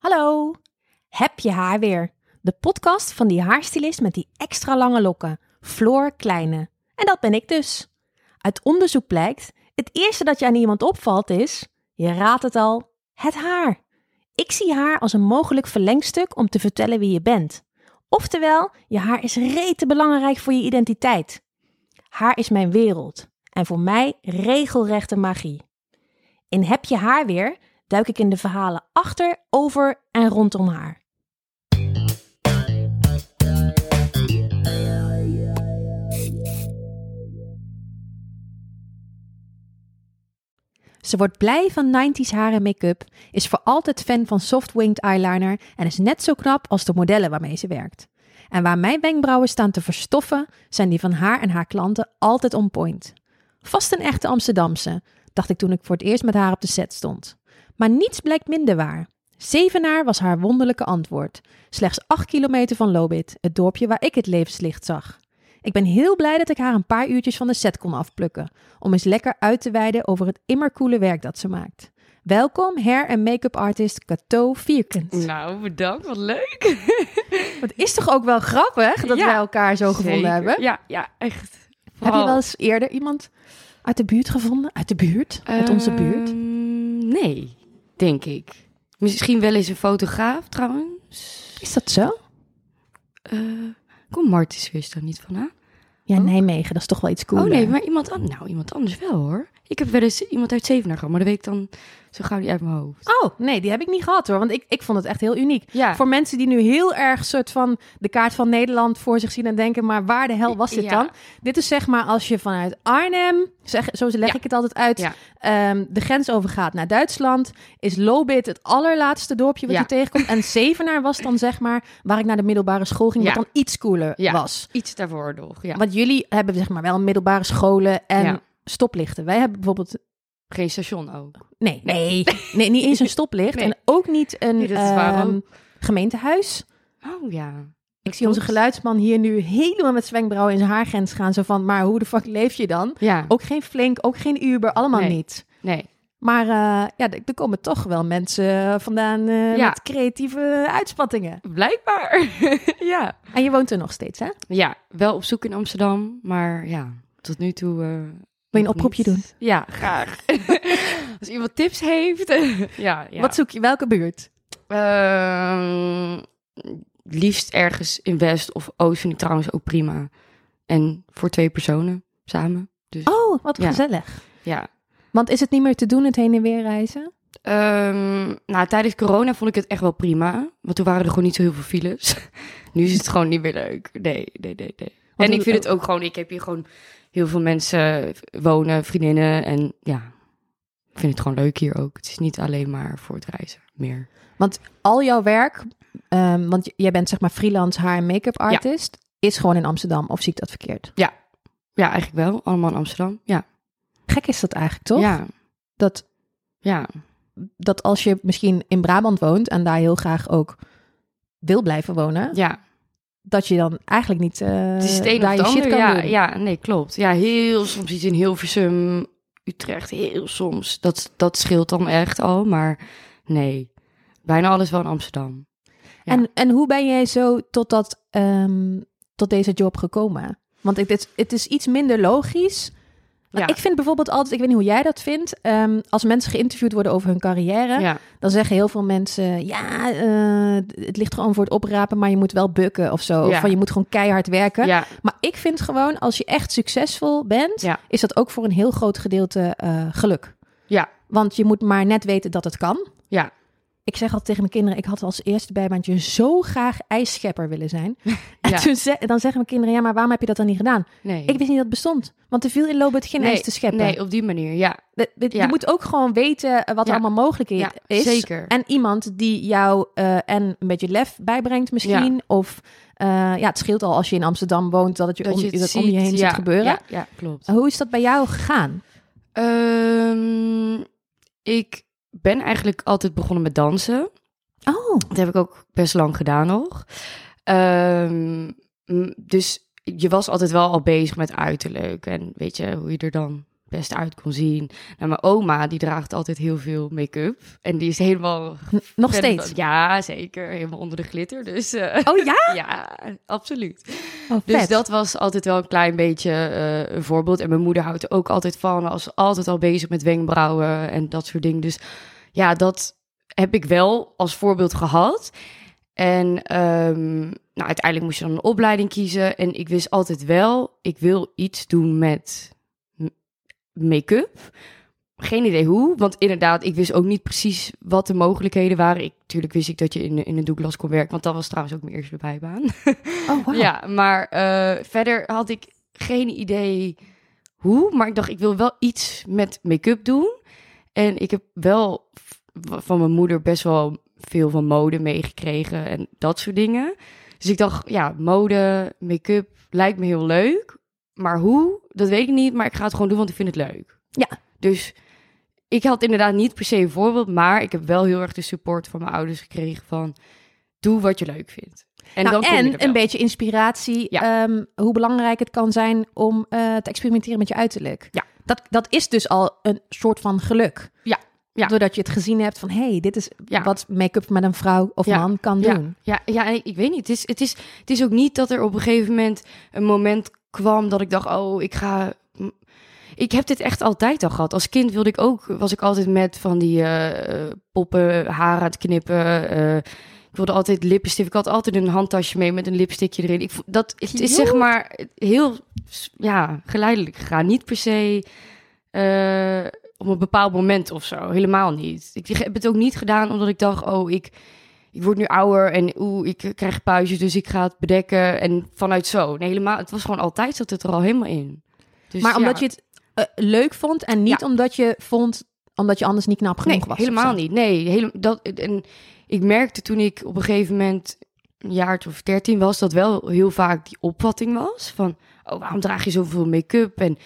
Hallo, heb je haar weer? De podcast van die haarstylist met die extra lange lokken, Floor Kleine. En dat ben ik dus. Uit onderzoek blijkt, het eerste dat je aan iemand opvalt is, je raadt het al, het haar. Ik zie haar als een mogelijk verlengstuk om te vertellen wie je bent. Oftewel, je haar is rete belangrijk voor je identiteit. Haar is mijn wereld en voor mij regelrechte magie. In Heb je haar weer duik ik in de verhalen achter, over en rondom haar. Ze wordt blij van 90s haar en make-up, is voor altijd fan van soft-winged eyeliner en is net zo knap als de modellen waarmee ze werkt. En waar mijn wenkbrauwen staan te verstoffen, zijn die van haar en haar klanten altijd on point. Vast een echte Amsterdamse, dacht ik toen ik voor het eerst met haar op de set stond. Maar niets blijkt minder waar. Zevenaar was haar wonderlijke antwoord. Slechts acht kilometer van Lobit, het dorpje waar ik het levenslicht zag. Ik ben heel blij dat ik haar een paar uurtjes van de set kon afplukken, om eens lekker uit te wijden over het immercoole werk dat ze maakt. Welkom, hair- en make-up artist Cato Vierkens. Nou, bedankt. Wat leuk. Het is toch ook wel grappig dat Ja, wij elkaar zo gevonden Zeker. hebben? Ja, ja, echt. Heb je wel eens eerder iemand uit de buurt gevonden? Uit de buurt? Uit onze buurt? Ehm, nee, denk ik. Misschien wel eens een fotograaf trouwens. Is dat zo? Eh kom Martis wist daar niet van aan. Ja, Oh. Nijmegen, dat is toch wel iets cooler. Oh nee, maar iemand anders. Nou, iemand anders wel hoor. Ik heb wel eens iemand uit Zevenaar gehad, maar dat weet ik dan zo gauw niet uit mijn hoofd. Oh, nee, die heb ik niet gehad hoor. Want ik, ik vond het echt heel uniek. Ja, Voor mensen die nu heel erg soort van de kaart van Nederland voor zich zien en denken, maar waar de hel was dit Ja. dan? Dit is zeg maar als je vanuit Arnhem, zeg, zo leg Ja. ik het altijd uit, ehm, de grens overgaat naar Duitsland, is Lobit het allerlaatste dorpje wat je tegenkomt. En Zevenaar was dan zeg maar waar ik naar de middelbare school ging, Ja. wat dan iets cooler was. iets daarvoor nog. Ja. Want jullie hebben zeg maar wel middelbare scholen en stoplichten. Wij hebben bijvoorbeeld Geen station ook. Nee, nee, nee, niet eens een stoplicht. Nee. En ook niet een Nee, ehm, gemeentehuis. Oh ja. Ik zie onze geluidsman hier nu helemaal met zwenkbrauwen in zijn haargrens gaan. Zo van, maar hoe de fuck leef je dan? Ja. Ook geen Flink, ook geen Uber, allemaal Nee. niet. Nee. Maar eh, ja, er komen toch wel mensen vandaan eh, Ja. met creatieve uitspattingen. Blijkbaar. ja. En je woont er nog steeds, hè? Ja, wel op zoek in Amsterdam, maar ja, tot nu toe. Eh, je een oproepje doen? Ja, graag. Als iemand tips heeft. ja, ja. Wat zoek je? Welke buurt? Ehm, liefst ergens in West of Oost vind ik trouwens ook prima. En voor twee personen samen. Dus Oh, wat gezellig. ja. Want is het niet meer te doen, het heen en weer reizen? Ehm, nou, tijdens corona vond ik het echt wel prima. Want toen waren er gewoon niet zo heel veel files. nu is het gewoon niet meer leuk. Nee, nee, nee, nee. En ik vind het ook gewoon... Ik heb hier gewoon heel veel mensen wonen, vriendinnen. En ja, ik vind het gewoon leuk hier ook. Het is niet alleen maar voor het reizen meer. al jouw werk, ehm, want jij bent zeg maar freelance haar en make-up artist, is gewoon in Amsterdam. Of zie ik dat verkeerd? Ja, eigenlijk wel. Allemaal in Amsterdam. Ja. Gek is dat eigenlijk, toch? Ja, Dat, ja. dat als je misschien in Brabant woont en daar heel graag ook wil blijven wonen, Ja, dat je dan eigenlijk niet eh het is het een of ander. Ja, doen. ja, nee, klopt. Ja, heel soms iets in Hilversum, Utrecht, heel soms. Dat, dat scheelt dan echt al, maar nee. Bijna alles wel in Amsterdam. ja. En, en hoe ben jij zo tot, dat, ehm, tot deze job gekomen? Want ik, dit, het is iets minder logisch. Ja. Ik vind bijvoorbeeld altijd, ik weet niet hoe jij dat vindt, ehm, als mensen geïnterviewd worden over hun carrière, Ja, dan zeggen heel veel mensen, ja, eh, het ligt gewoon voor het oprapen, maar je moet wel bukken of zo. Of van, je moet gewoon keihard werken. Maar ik vind gewoon, als je echt succesvol bent, is dat ook voor een heel groot gedeelte eh, geluk. Ja. Want je moet maar net weten dat het kan. ja. Ik zeg altijd tegen mijn kinderen, ik had als eerste bijbaantje zo graag ijsschepper willen zijn. En toen ze, dan zeggen mijn kinderen, ja, maar waarom heb je dat dan niet gedaan? Nee. Ik wist niet dat het bestond. Want er viel in Lobet geen nee, ijs te scheppen. Nee, op die manier, ja. De- de- Je moet ook gewoon weten eh, wat er allemaal mogelijk is. zeker. En iemand die jou eh, en een beetje lef bijbrengt misschien. Of eh, ja, het scheelt al als je in Amsterdam woont dat het je, Dat om, je om je heen ziet, gebeuren. Ja, ja, klopt. Hoe is dat bij jou gegaan? Ehm, ik ben eigenlijk altijd begonnen met dansen. Oh, Dat heb ik ook best lang gedaan nog. Ehm, dus je was altijd wel al bezig met uiterlijk en weet je hoe je er dan best uit kon zien. Nou, mijn oma, die draagt altijd heel veel make-up. En die is helemaal... Nog steeds? Ja, zeker. Helemaal onder de glitter. Dus, uh, oh ja? ja, absoluut. Oh, dus dat was altijd wel een klein beetje uh, een voorbeeld. En mijn moeder houdt er ook altijd van. Was altijd al bezig met wenkbrauwen en dat soort dingen. Dus ja, dat heb ik wel als voorbeeld gehad. En um, nou, uiteindelijk moest je dan een opleiding kiezen. En ik wist altijd wel, ik wil iets doen met make-up. Geen idee hoe, want inderdaad, ik wist ook niet precies wat de mogelijkheden waren. Ik, natuurlijk wist ik dat je in, in een Douglas kon werken, want dat was trouwens ook mijn eerste bijbaan. Oh, wow. Ja, maar uh, verder had ik geen idee hoe, maar ik dacht, ik wil wel iets met make-up doen. En ik heb wel van mijn moeder best wel veel van mode meegekregen en dat soort dingen. Dus ik dacht, ja, mode, make-up lijkt me heel leuk. Maar hoe, dat weet ik niet, maar ik ga het gewoon doen, want ik vind het leuk. Ja. Dus ik had inderdaad niet per se een voorbeeld, maar ik heb wel heel erg de support van mijn ouders gekregen van, doe wat je leuk vindt. En, nou, dan en een beetje inspiratie, ja. um, hoe belangrijk het kan zijn om uh, te experimenteren met je uiterlijk. Ja. Dat, dat is dus al een soort van geluk. Ja. Ja. Doordat je het gezien hebt van, hey, dit is ja. wat make-up met een vrouw of man kan doen. Ja, ja, ja, ik weet niet. Het is, het, is, het is ook niet dat er op een gegeven moment een moment kwam dat ik dacht, oh, ik ga. Ik heb dit echt altijd al gehad. Als kind wilde ik ook, was ik altijd met van die uh, poppen, haar aan het knippen. Uh, ik wilde altijd lippenstift. Ik had altijd een handtasje mee met een lipstickje erin. Ik, dat het is zeg maar heel ja, geleidelijk gegaan. Niet per se uh, op een bepaald moment of zo. Helemaal niet. Ik heb het ook niet gedaan omdat ik dacht, oh, ik, ik word nu ouder en oeh, ik krijg puistjes, dus ik ga het bedekken. En vanuit zo. Nee, helemaal. Het was gewoon altijd zat het er al helemaal in. Dus, maar omdat je het uh, leuk vond en niet ja. omdat je vond, omdat je anders niet knap genoeg nee, was. helemaal niet. Nee, helemaal dat. En ik merkte toen ik op een gegeven moment een jaar of dertien was, dat wel heel vaak die opvatting was van, oh, waarom draag je zoveel make-up? En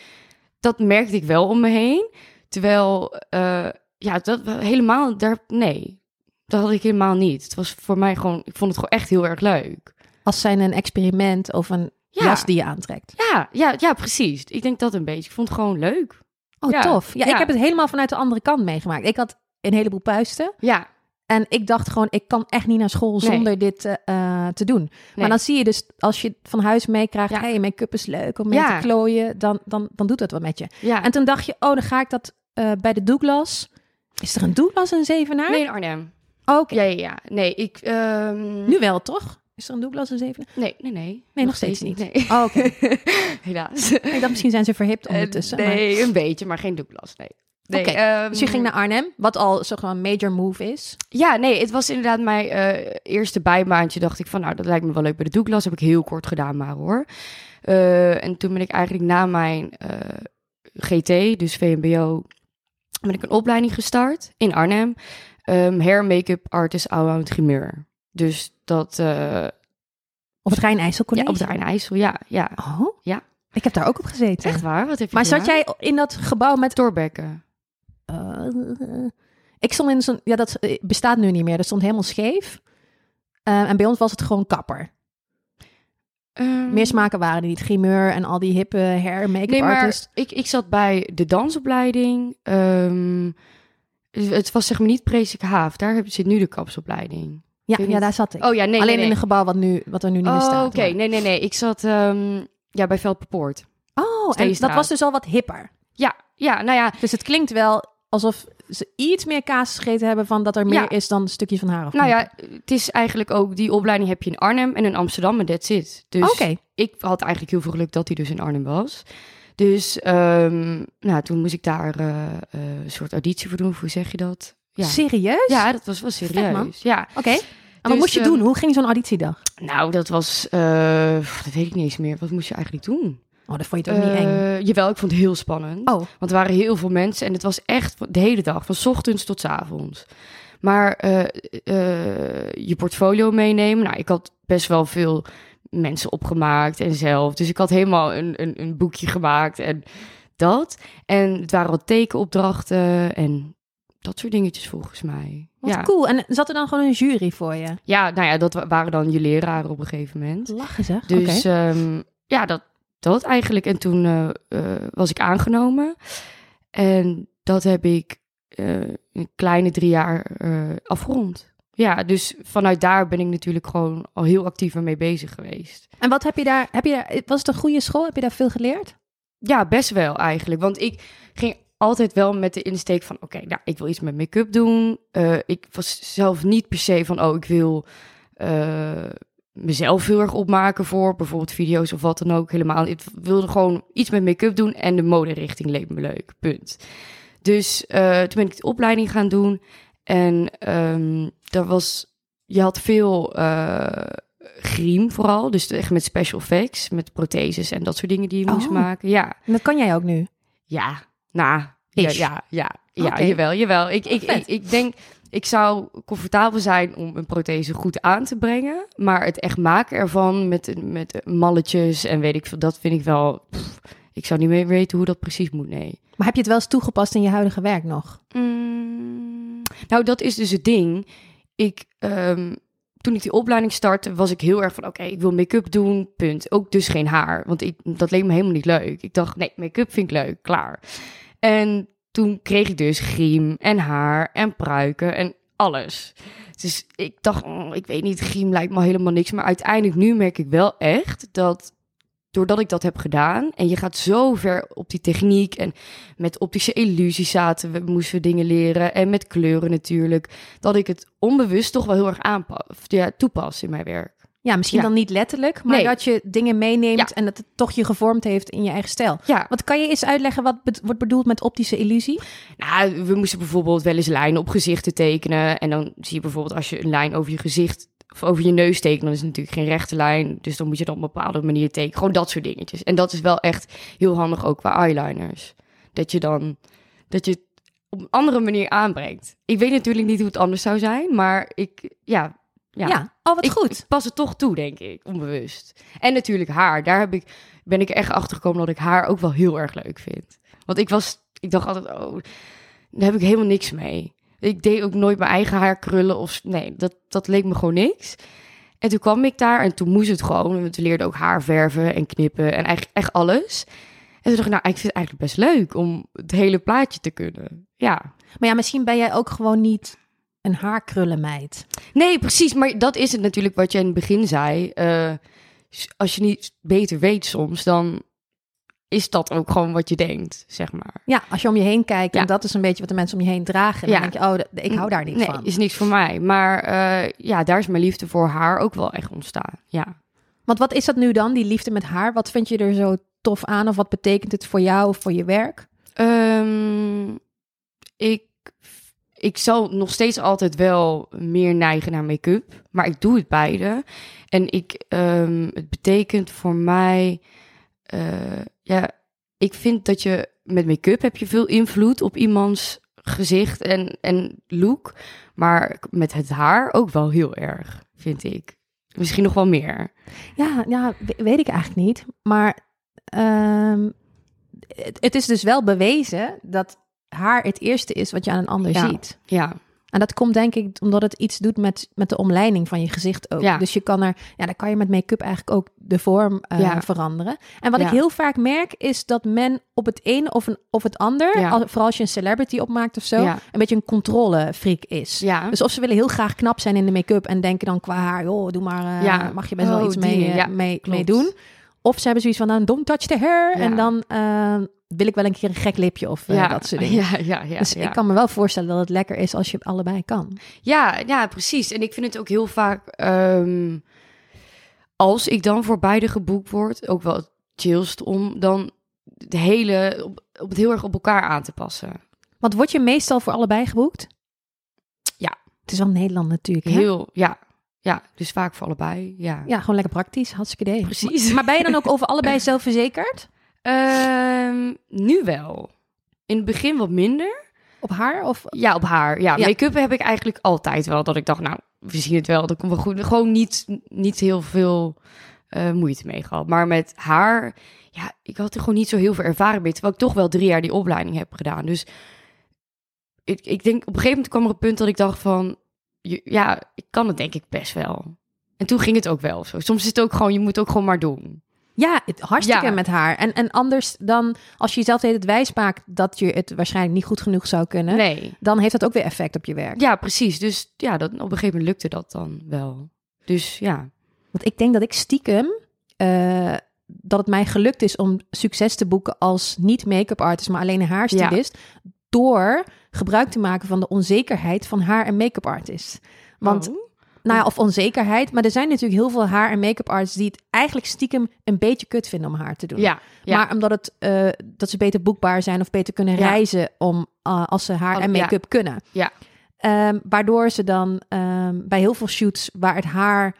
dat merkte ik wel om me heen. Terwijl, uh, ja, dat helemaal, daar, nee, dat had ik helemaal niet. Het was voor mij gewoon, ik vond het gewoon echt heel erg leuk. Als zijn een experiment of een ja. jas die je aantrekt. Ja, ja, ja, precies. Ik denk dat een beetje. Ik vond het gewoon leuk. Oh, ja. tof. Ja, ja, ik heb het helemaal vanuit de andere kant meegemaakt. Ik had een heleboel puisten. Ja. En ik dacht gewoon, ik kan echt niet naar school zonder nee. dit uh, te doen. Nee. Maar dan zie je dus, als je van huis meekrijgt, ja. hey, make-up is leuk om mee ja. te klooien, dan, dan, dan doet dat wat met je. Ja. En toen dacht je, oh, dan ga ik dat uh, bij de Douglas. Is er een Douglas in Zevenaar? Nee, in Arnhem. Oh, Oké. Okay. Ja, ja, ja. Nee, ik... Um... Nu wel, toch? Is er een Douglas in Zevenaar? Nee, nee, nee. Nee, nog, nog steeds, steeds, niet. Nee. Oh, Oké. Okay. Helaas. Ik dacht, misschien zijn ze verhipt ondertussen. Uh, nee, maar... een beetje, maar geen Douglas, nee. Nee, Oké, okay. um, dus je ging naar Arnhem, wat al zo'n een major move is. Ja, nee, het was inderdaad mijn uh, eerste bijbaantje. Dacht ik van, nou, dat lijkt me wel leuk bij de Douglas. Heb ik heel kort gedaan, maar hoor. Uh, en toen ben ik eigenlijk na mijn uh, GT, dus VMBO, ben ik een opleiding gestart in Arnhem. Um, hair make-up artist allround grimeur. Dus dat... Uh, op het Rijn-IJssel Ja, op het Rijn-IJssel, ja, ja. Oh? Ja. Ik heb daar ook op gezeten. Echt waar? Wat heb je Maar gedaan? zat jij in dat gebouw met... Doorbekken. Uh, ik stond in zo'n... Ja, dat bestaat nu niet meer. Dat stond helemaal scheef. Uh, en bij ons was het gewoon kapper. Um, Meer smaken waren er niet. Grimeur en al die hippe hair make-up nee, maar artists. Ik, ik zat bij de dansopleiding. Um, het was zeg maar niet Prezik Haaf. Daar zit nu de kapsopleiding. Ja, ja daar zat ik. Oh ja, nee, Alleen nee, nee. in een gebouw wat, nu, wat er nu niet meer oh, staat. oké. Okay. Nee, nee, nee. Ik zat um, ja, bij Veldpoort. Oh, en dat was dus al wat hipper. Ja, ja, nou ja. Dus het klinkt wel alsof ze iets meer kaas gegeten hebben van dat er meer Ja. is dan een stukje van haar. of Nou ja, het is eigenlijk ook... Die opleiding heb je in Arnhem en in Amsterdam en that's it. Dus Oké. ik had eigenlijk heel veel geluk dat hij dus in Arnhem was. Dus um, nou, toen moest ik daar uh, uh, een soort auditie voor doen. Hoe zeg je dat? Ja, Serieus? ja dat was wel serieus. Ja, Oké. En wat Dus, moest je ehm, doen? Hoe ging zo'n auditiedag? nou, dat was... Uh, dat weet ik niet eens meer. Wat moest je eigenlijk doen? Oh, dat vond je toch niet eng? Eh, Jawel, ik vond het heel spannend. Oh, Want er waren heel veel mensen en het was echt de hele dag, van ochtends tot 's avonds. Maar eh, eh, je portfolio meenemen. Nou, ik had best wel veel mensen opgemaakt en zelf. Dus ik had helemaal een, een, een boekje gemaakt en dat. En het waren wat tekenopdrachten en dat soort dingetjes volgens mij. wat ja. cool. En zat er dan gewoon een jury voor je? ja, nou ja, dat wa- waren dan je leraren op een gegeven moment. Lachen zeg. Dus Oké. ehm, ja, dat, dat eigenlijk. En toen eh, eh, was ik aangenomen. En dat heb ik eh, een kleine drie jaar afgerond. Ja, dus vanuit daar ben ik natuurlijk gewoon al heel actief ermee bezig geweest. En wat heb je daar, heb je daar, was het een goede school? Heb je daar veel geleerd? Ja, best wel eigenlijk. Want ik ging altijd wel met de insteek van... oké, nou, ik wil iets met make-up doen. Ik was zelf niet per se van... oh, ik wil mezelf heel erg opmaken voor bijvoorbeeld video's of wat dan ook. Helemaal. Ik wilde gewoon iets met make-up doen... en de moderichting leek me leuk. Punt. Dus eh, toen ben ik de opleiding gaan doen. En ehm daar was... Je had veel... eh griem vooral, dus echt met special effects, met protheses en dat soort dingen die je moest Oh. maken. Ja, En dat kan jij ook nu. ja, nou, ja, ja, ja, ja, jawel, jawel. Ik, ik, ik, ik denk, ik zou comfortabel zijn om een prothese goed aan te brengen, maar het echt maken ervan met, met malletjes en weet ik veel, dat vind ik wel, pff, ik zou niet meer weten hoe dat precies moet, nee. Maar heb je het wel eens toegepast in je huidige werk nog? Mm, nou, dat is dus het ding. Ik, ehm, toen ik die opleiding startte, was ik heel erg van... oké, ik wil make-up doen, punt. Ook dus geen haar, want ik, dat leek me helemaal niet leuk. Ik dacht, nee, make-up vind ik leuk, klaar. En toen kreeg ik dus griem en haar en pruiken en alles. Dus ik dacht, oh, ik weet niet, griem lijkt me helemaal niks. Maar uiteindelijk nu merk ik wel echt dat doordat ik dat heb gedaan en je gaat zo ver op die techniek en met optische illusies zaten we moesten dingen leren en met kleuren natuurlijk dat ik het onbewust toch wel heel erg aanpas, toepas in mijn werk. Ja, misschien Ja. dan niet letterlijk, maar Nee. dat je dingen meeneemt Ja. en dat het toch je gevormd heeft in je eigen stijl. Ja, Wat kan je eens uitleggen wat be- wordt bedoeld met optische illusie? nou, we moesten bijvoorbeeld wel eens lijnen op gezichten tekenen en dan zie je bijvoorbeeld als je een lijn over je gezicht of over je neus tekent, dan is het natuurlijk geen rechte lijn, dus dan moet je dat op een bepaalde manier tekenen. Gewoon dat soort dingetjes. En dat is wel echt heel handig ook qua eyeliners. Dat je dan dat je het op een andere manier aanbrengt. Ik weet natuurlijk niet hoe het anders zou zijn, maar ik ja, Ja. ja, Oh, wat ik, goed. ik pas het toch toe, denk ik, onbewust. En natuurlijk haar. Daar heb ik, ben ik echt achter gekomen dat ik haar ook wel heel erg leuk vind. Want ik was, ik dacht altijd, oh, daar heb ik helemaal niks mee. Ik deed ook nooit mijn eigen haar krullen of nee, dat, dat leek me gewoon niks. En toen kwam ik daar en toen moest het gewoon. Want we leerden ook haar verven en knippen en eigenlijk echt alles. En toen dacht ik, nou, ik vind het eigenlijk best leuk om het hele plaatje te kunnen. Ja. Maar ja, misschien ben jij ook gewoon niet een haarkrullenmeid. Nee, precies. Maar dat is het natuurlijk wat je in het begin zei. Eh, als je niet beter weet soms, dan is dat ook gewoon wat je denkt, zeg maar. Ja, als je om je heen kijkt en Ja. dat is een beetje wat de mensen om je heen dragen, dan Ja. denk je, oh, ik hou daar niet nee, van. is niks voor mij. Maar eh, ja, daar is mijn liefde voor haar ook wel echt ontstaan. Ja. Want wat is dat nu dan, die liefde met haar? Wat vind je er zo tof aan of wat betekent het voor jou of voor je werk? Ehm, ik, ik zal nog steeds altijd wel meer neigen naar make-up, maar ik doe het beide. En ik, ehm, het betekent voor mij, eh, ja, ik vind dat je met make-up heb je veel invloed op iemands gezicht en, en look, maar met het haar ook wel heel erg, vind ik. Misschien nog wel meer. Ja, ja we- weet ik eigenlijk niet. Maar ehm, het is dus wel bewezen dat haar het eerste is wat je aan een ander Ja. ziet. Ja, En dat komt denk ik omdat het iets doet met, met de omleiding van je gezicht ook. Ja. Dus je kan er, ja, dan kan je met make-up eigenlijk ook de vorm eh, Ja. veranderen. En wat Ja. ik heel vaak merk is dat men op het een of, een, of het ander, al- vooral als je een celebrity opmaakt of zo, Ja. een beetje een controlefreak is. ja. Dus of ze willen heel graag knap zijn in de make-up en denken dan qua haar, joh, doe maar, Ja. mag je best wel Oh, iets mee, eh, ja, mee, mee doen. Of ze hebben zoiets van, nou, don't touch the hair. En dan wil ik wel een keer een gek lipje of eh, ja. dat soort dingen. Ja, ja, ja. dus ja. ik kan me wel voorstellen dat het lekker is als je het allebei kan. Ja, ja, precies. En ik vind het ook heel vaak, ehm, als ik dan voor beide geboekt word, ook wel het chillst om dan de hele, op, op het heel erg op elkaar aan te passen. Want word je meestal voor allebei geboekt? Ja. Het is wel Nederland natuurlijk. Hè? Heel, ja, ja, dus vaak voor allebei, ja. Ja, gewoon lekker praktisch. Hartstikke idee. Precies. Maar, maar ben je dan ook over allebei zelfverzekerd? Ehm, nu wel. In het begin wat minder. Op haar? Of... Ja, op haar. Ja, Ja. make-up heb ik eigenlijk altijd wel. Dat ik dacht, nou, we zien het wel. Dat komt wel goed. Gewoon niet, niet heel veel eh, moeite mee gehad. Maar met haar, ja, ik had er gewoon niet zo heel veel ervaring mee. Terwijl ik toch wel drie jaar die opleiding heb gedaan. Dus ik, ik denk, op een gegeven moment kwam er een punt dat ik dacht van, ja, ik kan het denk ik best wel. En toen ging het ook wel zo. Soms is het ook gewoon, je moet ook gewoon maar doen. Ja, het, hartstikke Ja. met haar. En, en anders dan als je jezelf de hele tijd wijs maakt dat je het waarschijnlijk niet goed genoeg zou kunnen, Nee. dan heeft dat ook weer effect op je werk. Ja, precies. Dus ja, dat, op een gegeven moment lukte dat dan wel. Dus ja. Want ik denk dat ik stiekem eh, dat het mij gelukt is om succes te boeken als niet make-up artist, maar alleen een haarstylist, door gebruik te maken van de onzekerheid van haar en make-up artist. Want Oh. Nou ja, of onzekerheid, maar er zijn natuurlijk heel veel haar en make-up artists die het eigenlijk stiekem een beetje kut vinden om haar te doen. Ja, ja. Maar omdat het, eh, dat ze beter boekbaar zijn of beter kunnen reizen om, eh, als ze haar en make-up kunnen. Ja. Ehm, waardoor ze dan ehm, bij heel veel shoots waar het haar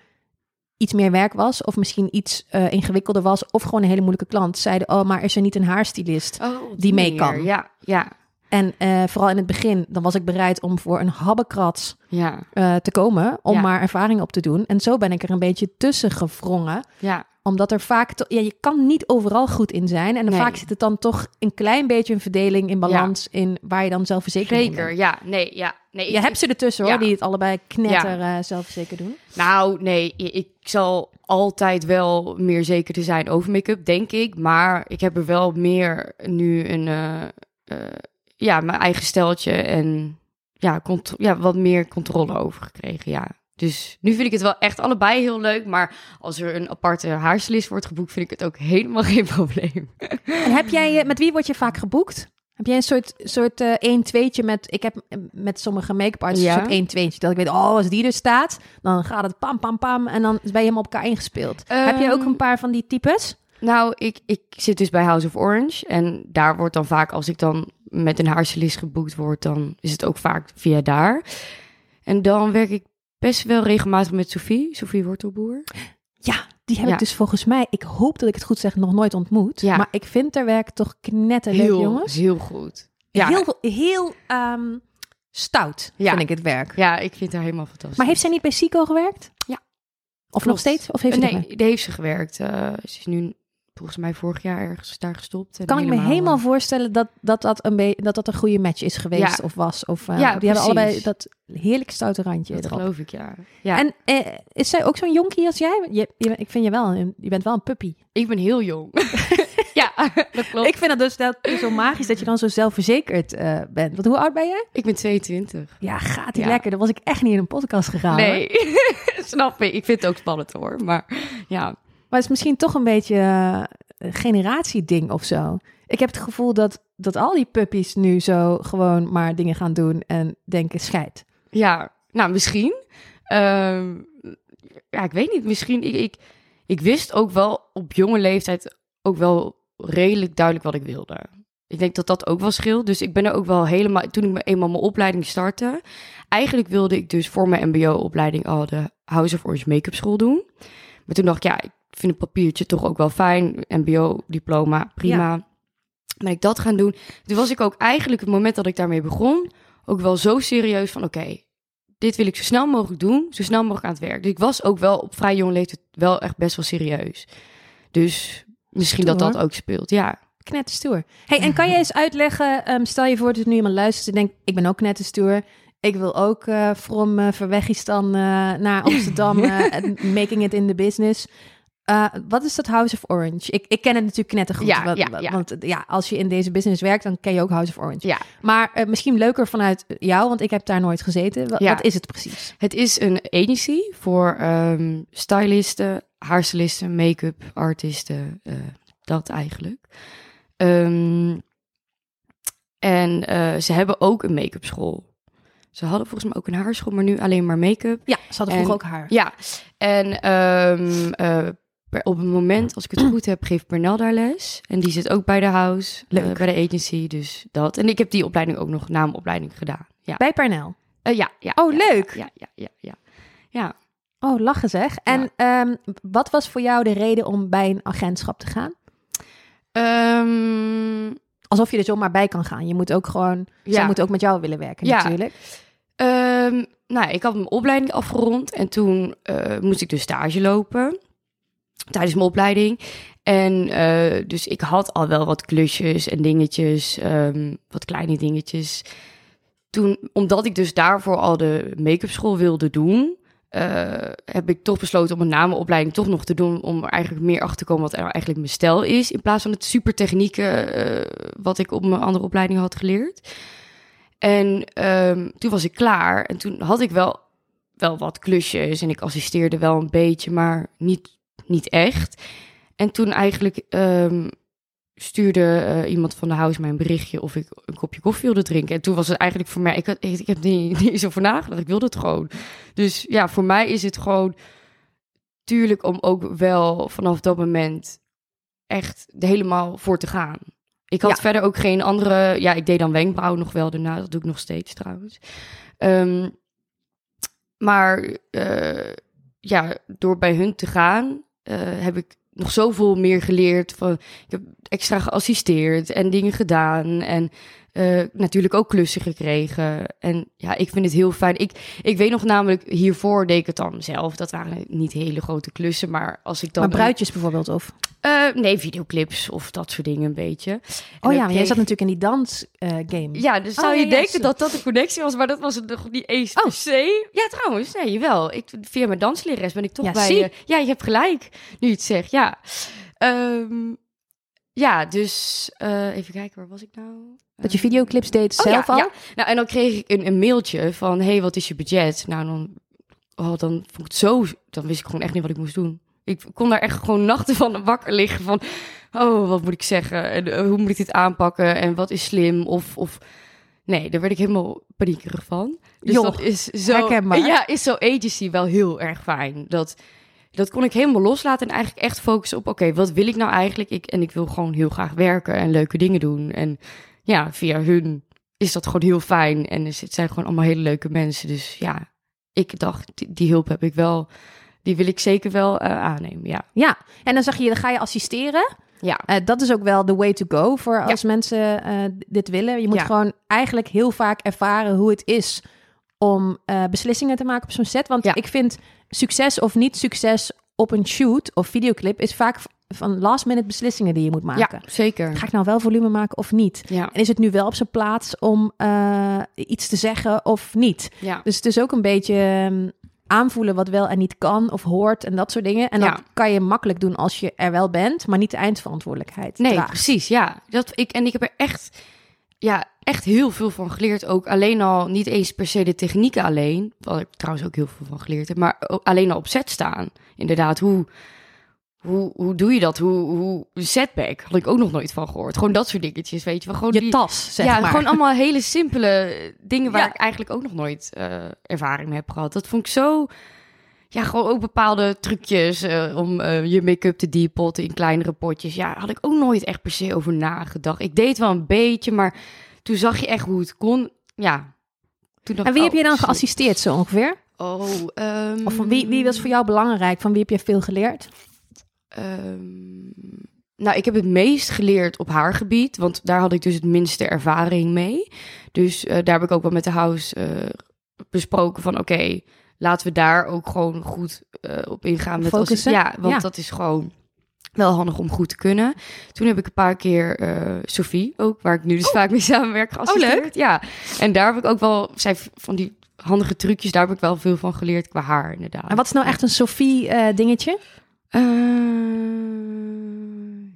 iets meer werk was, of misschien iets eh, ingewikkelder was, of gewoon een hele moeilijke klant, zeiden: Oh, maar is er niet een haarstylist? Oh, die mee kan. Ja, ja, En eh, vooral in het begin, dan was ik bereid om voor een habbekrats ja, eh, te komen, om Ja. maar ervaring op te doen. En zo ben ik er een beetje tussen gevrongen ja. omdat er vaak, to- ja, je kan niet overal goed in zijn. En Nee. vaak zit het dan toch een klein beetje een verdeling in balans in waar je dan zelfverzekerd in Zeker, bent. ja. Nee, ja. Nee, Je ik- hebt ze ertussen hoor, die het allebei knetter eh, zelfverzekerd doen. Nou, nee, ik zal altijd wel meer zeker te zijn over make-up, denk ik. Maar ik heb er wel meer nu een, ja, mijn eigen steltje en ja, ja, wat meer controle over gekregen, ja. Dus nu vind ik het wel echt allebei heel leuk. Maar als er een aparte haarstylist wordt geboekt, vind ik het ook helemaal geen probleem. En heb jij, eh, met wie word je vaak geboekt? Heb jij een soort, soort eh 1-2'tje met... Ik heb eh, met sommige make-up artists Ja. een soort 1-2'tje. Dat ik weet, oh, als die er staat, dan gaat het pam, pam, pam. En dan ben je helemaal op elkaar ingespeeld. heb jij ook Ehm, een paar van die types? Nou, ik, ik zit dus bij House of Orange. En daar wordt dan vaak, als ik dan met een haarstylist geboekt word, dan is het ook vaak via daar. En dan werk ik best wel regelmatig met Sophie, Sophie Wortelboer. Ja, die heb Ja. ik dus volgens mij, ik hoop dat ik het goed zeg, nog nooit ontmoet. Ja. Maar ik vind haar werk toch knetterleuk, jongens. heel goed. Ja, Heel, heel ehm, stout, Ja. vind ik het werk. ja, ik vind haar helemaal fantastisch. Maar heeft zij niet bij Sico gewerkt? Ja. Of Klopt. nog steeds? Of heeft ze nee, daar heeft ze gewerkt. Eh, ze is nu volgens mij vorig jaar ergens daar gestopt. En Kan ik me helemaal voorstellen dat dat, dat, een, be- dat dat een goede match is geweest Ja. of was. Of, eh, Ja, die hebben allebei dat heerlijk stoute randje Dat erop. geloof ik, ja. ja. En eh, is zij ook zo'n jonkie als jij? Je, je, ik vind je wel, een, je bent wel een puppy. ik ben heel jong. ja, dat klopt. Ik vind het dus dat, zo magisch dat je dan zo zelfverzekerd eh, bent. Want hoe oud ben jij? ik ben 22. Ja, gaat die Ja. lekker. Dan was ik echt niet in een podcast gegaan. Nee, snap ik. Ik vind het ook spannend hoor. Maar ja, het is misschien toch een beetje eh, een generatieding of zo. Ik heb het gevoel dat, dat al die puppies nu zo gewoon maar dingen gaan doen en denken scheid. ja nou misschien. Ehm, ja, ik weet niet. Misschien, ik, ik, ik wist ook wel op jonge leeftijd ook wel redelijk duidelijk wat ik wilde. Ik denk dat dat ook wel scheelt. Dus ik ben er ook wel helemaal... Toen ik me eenmaal mijn opleiding startte... Eigenlijk wilde ik dus voor mijn mbo-opleiding al de House of Orange Make-up School doen. Maar toen dacht ik, ja, ik vind een papiertje toch ook wel fijn. MBO-diploma, prima. Ben ik dat gaan doen. Toen was ik ook eigenlijk het moment dat ik daarmee begon... ook wel zo serieus van, oké, dit wil ik zo snel mogelijk doen. Zo snel mogelijk aan het werk. Dus ik was ook wel op vrij jonge leeftijd wel echt best wel serieus. Dus misschien dat dat ook speelt, ja. Knetterstoer. Hey, en kan jij eens uitleggen, ehm, stel je voor dat nu iemand luistert en denkt, ik ben ook knetterstoer. Ik wil ook eh from uh, Verwegistan eh, naar Amsterdam, making it in the business. Uh, wat is dat House of Orange? Ik, ik ken het natuurlijk knettergoed. Ja, want, ja, ja. want ja, als je in deze business werkt, dan ken je ook House of Orange. Ja. Maar uh, misschien leuker vanuit jou, want ik heb daar nooit gezeten. Wat, Ja. wat is het precies? Het is een agency voor ehm, stylisten, haarstylisten, make-up artiesten, eh, dat eigenlijk. Ehm, en eh, ze hebben ook een make-up school. Ze hadden volgens mij ook een haarschool, maar nu alleen maar make-up. Ja, ze hadden En- vroeger ook haar. Ja, en ehm, eh, per- op het moment, als ik het goed heb, geeft Pernel daar les. En die zit ook bij de house, eh, bij de agency, dus dat. En ik heb die opleiding ook nog na mijn opleiding gedaan. Ja, Bij Pernel. Eh, ja, ja. Oh, ja, leuk. Ja, ja, ja, ja. Ja, Oh, lachen zeg. En ehm, wat was voor jou de reden om bij een agentschap te gaan? Ehm, Alsof je er zomaar bij kan gaan. Je moet ook gewoon, zij ja. moeten ook met jou willen werken Ja. natuurlijk. Ehm, nou, ik had mijn opleiding afgerond en toen eh, moest ik dus stage lopen tijdens mijn opleiding. En eh, dus ik had al wel wat klusjes en dingetjes, ehm, wat kleine dingetjes. Toen, omdat ik dus daarvoor al de make-up school wilde doen, eh, heb ik toch besloten om een namenopleiding toch nog te doen. Om eigenlijk meer achter te komen wat er eigenlijk mijn stijl is. In plaats van het super technieke eh, wat ik op mijn andere opleiding had geleerd. En ehm, toen was ik klaar. En toen had ik wel, wel wat klusjes. En ik assisteerde wel een beetje, maar niet, niet echt. En toen eigenlijk ehm, stuurde eh, iemand van de house mij een berichtje of ik een kopje koffie wilde drinken. En toen was het eigenlijk voor mij, ik, had, ik, ik heb niet, niet zo voor nagedacht, ik wilde het gewoon. Dus ja, voor mij is het gewoon tuurlijk om ook wel vanaf dat moment echt helemaal voor te gaan. Ik had Ja. verder ook geen andere, ja, ik deed dan wenkbrauw nog wel daarna, dat doe ik nog steeds trouwens. Ehm, maar eh, ja, door bij hun te gaan, eh, heb ik nog zoveel meer geleerd. Van, ik heb extra geassisteerd en dingen gedaan. En eh, natuurlijk ook klussen gekregen. En ja, ik vind het heel fijn. Ik, ik weet nog namelijk, hiervoor deed ik het dan zelf. Dat waren niet hele grote klussen. Maar als ik dan... Maar bruidjes bijvoorbeeld, of? Eh, nee, videoclips of dat soort dingen een beetje. En Oh ja, maar jij kreeg- zat natuurlijk in die dansgame. ja, dus zou Oh, je ja, denken dat dat een connectie was, maar dat was het nog niet eens Oh. se. Ja, trouwens, nee, wel. Ik, via mijn danslerares ben ik toch Ja, bij... zie. eh, ja, je hebt gelijk, nu je het zegt, ja. Ehm, ja, dus eh, even kijken, waar was ik nou? Dat je videoclips deed oh, zelf ja, al? ja. Nou, en dan kreeg ik een, een mailtje van, hey, wat is je budget? Nou, dan, oh, dan vond ik het zo... Dan wist ik gewoon echt niet wat ik moest doen. Ik kon daar echt gewoon nachten van wakker liggen van... Oh, wat moet ik zeggen? En eh, hoe moet ik dit aanpakken? En wat is slim? Of, of... Nee, daar werd ik helemaal paniekerig van. Dus dat is zo... Ja, is zo agency wel heel erg fijn. Dat, dat kon ik helemaal loslaten en eigenlijk echt focussen op... Oké, wat wil ik nou eigenlijk? Ik, en ik wil gewoon heel graag werken en leuke dingen doen. En ja, via hun is dat gewoon heel fijn. En het zijn gewoon allemaal hele leuke mensen. Dus ja, ik dacht, die, die hulp heb ik wel... Die wil ik zeker wel eh, aannemen, ja. Ja, en dan zeg je, dan ga je assisteren. Ja, Eh, dat is ook wel the way to go voor als mensen eh, dit willen. Je moet Ja. gewoon eigenlijk heel vaak ervaren hoe het is om eh, beslissingen te maken op zo'n set. Want Ja. ik vind succes of niet succes op een shoot of videoclip is vaak van last minute beslissingen die je moet maken. ja zeker. Ga ik nou wel volume maken of niet? Ja, En is het nu wel op zijn plaats om eh, iets te zeggen of niet? ja. Dus het is ook een beetje ehm, aanvoelen wat wel en niet kan of hoort en dat soort dingen. En Ja. dat kan je makkelijk doen als je er wel bent, maar niet de eindverantwoordelijkheid Nee, draagt. precies, ja. Dat, ik, en ik heb er echt, ja, echt heel veel van geleerd. Ook alleen al, niet eens per se de technieken alleen. Wat ik trouwens ook heel veel van geleerd heb. Maar alleen al op set staan. Inderdaad, hoe, hoe, hoe doe je dat? Hoe, hoe setback had ik ook nog nooit van gehoord. Gewoon dat soort dingetjes, weet je wel. Gewoon Je die- tas, zeg ja, maar. gewoon allemaal hele simpele dingen waar Ja. ik eigenlijk ook nog nooit eh, ervaring mee heb gehad. Dat vond ik zo... Ja, gewoon ook bepaalde trucjes eh, om eh, je make-up te depotten in kleinere potjes. Ja, had ik ook nooit echt per se over nagedacht. Ik deed wel een beetje, maar toen zag je echt hoe het kon. Ja. Toen dacht En wie heb je oh, dan shit. geassisteerd zo ongeveer? Oh, ehm, Of van wie, wie was voor jou belangrijk? Van wie heb je veel geleerd? Ehm, nou, ik heb het meest geleerd op haar gebied, want daar had ik dus het minste ervaring mee. Dus eh, daar heb ik ook wel met de house besproken van oké, laten we daar ook gewoon goed eh, op ingaan. Met als, Focussen? ja, want Ja. dat is gewoon wel handig om goed te kunnen. Toen heb ik een paar keer eh Sophie ook, waar ik nu dus vaak mee samenwerk, geassisteerd. Oh. leuk. Ja, en daar heb ik ook wel, zij van die handige trucjes, daar heb ik wel veel van geleerd qua haar inderdaad. En wat is nou echt een Sophie eh, dingetje?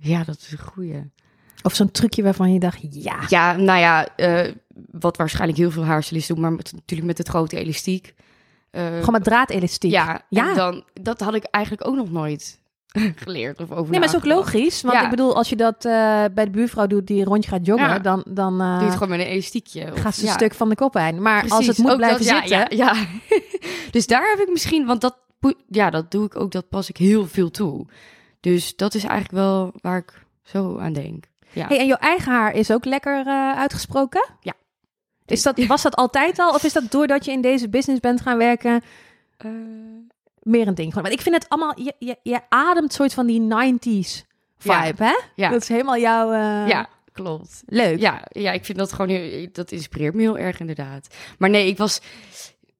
Ja, dat is een goeie. Of zo'n trucje waarvan je dacht, ja. Ja, nou ja, wat waarschijnlijk heel veel haarstylisten doen, maar met, natuurlijk met het grote elastiek. Eh, Gewoon met draadelastiek. ja, Ja. En dan, dat had ik eigenlijk ook nog nooit geleerd of over Nee, maar is ook logisch. Want Ja. ik bedoel, als je dat eh, bij de buurvrouw doet die een rondje gaat joggen, Ja. dan, dan eh, Doe je het gewoon met een elastiekje. of- gaat ze ja, een stuk van de kop heen. Maar als het moet blijven dat- zitten... Ja, ja. dus daar heb ik misschien, want dat, ja, dat doe ik ook, dat pas ik heel veel toe. Dus dat is eigenlijk wel waar ik zo aan denk. Ja. Hey, en jouw eigen haar is ook lekker eh, uitgesproken? Ja. Is dat, was dat altijd al? Of is dat doordat je in deze business bent gaan werken Eh, meer een ding? Gewoon, Want ik vind het allemaal... Je, je, je ademt soort van die 90s vibe, hè? ja. Dat is helemaal jouw... eh, ja, klopt. Leuk. Ja, ja, ik vind dat gewoon heel, dat inspireert me heel erg inderdaad. Maar nee, ik was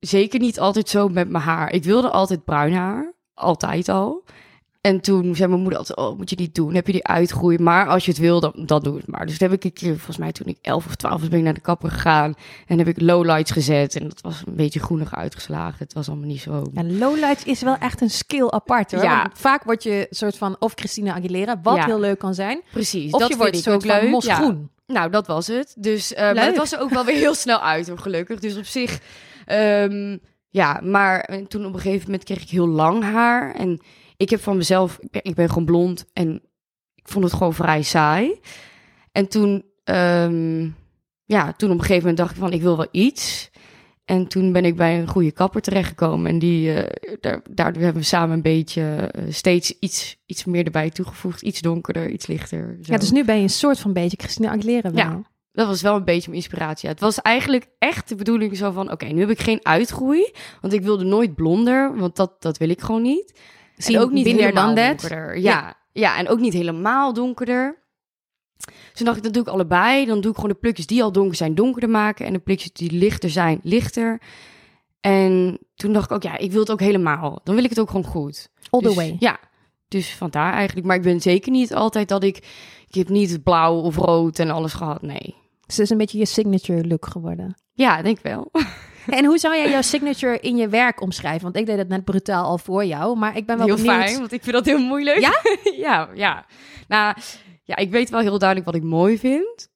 zeker niet altijd zo met mijn haar. Ik wilde altijd bruin haar, altijd al. En toen zei mijn moeder altijd, oh, moet je niet doen. Heb je die uitgroei. Maar als je het wil, dan, dan doe het maar. Dus toen heb ik een keer, volgens mij toen ik 11 of 12 was, ben ik naar de kapper gegaan. En heb ik lowlights gezet. En dat was een beetje groenig uitgeslagen. Het was allemaal niet zo... Ja, lowlights is wel echt een skill apart hoor. Ja. Want vaak word je soort van of Christina Aguilera, wat Ja. heel leuk kan zijn. Precies, Of dat je wordt ik soort ook van leuk. Ja. mosgroen. Nou, dat was het. Dus, eh, maar het was er ook wel weer heel snel uit, hoor, gelukkig. Dus op zich, ehm, ja, maar toen op een gegeven moment kreeg ik heel lang haar. En ik heb van mezelf, ik ben, ik ben gewoon blond en ik vond het gewoon vrij saai. En toen, ehm, ja, toen op een gegeven moment dacht ik van, ik wil wel iets. En toen ben ik bij een goede kapper terechtgekomen. En die, eh, daar, daardoor hebben we samen een beetje eh, steeds iets, iets meer erbij toegevoegd. Iets donkerder, iets lichter. zo. Ja, dus nu ben je een soort van beetje Christina Aguilera wel. Ja. Dat was wel een beetje mijn inspiratie. Ja, Het was eigenlijk echt de bedoeling zo van... oké, nu heb ik geen uitgroei. Want ik wilde nooit blonder, want dat, dat wil ik gewoon niet. Zie en ook niet helemaal dan dat. donkerder. Ja, ja. en ook niet helemaal donkerder. Dus toen dacht ik, dan doe ik allebei. Dan doe ik gewoon de plukjes die al donker zijn, donkerder maken. En de plukjes die lichter zijn, lichter. En toen dacht ik ook, ja, ik wil het ook helemaal. Dan wil ik het ook gewoon goed. All the Dus, way. Ja, dus vandaar eigenlijk. Maar ik ben zeker niet altijd dat ik... Ik heb niet blauw of rood en alles gehad, nee. Dus het is een beetje je signature look geworden. Ja, denk wel. En hoe zou jij jouw signature in je werk omschrijven? Want ik deed het net brutaal al voor jou, maar ik ben wel heel benieuwd. fijn, want ik vind dat heel moeilijk. Ja? ja, ja. Nou, ja, ik weet wel heel duidelijk wat ik mooi vind.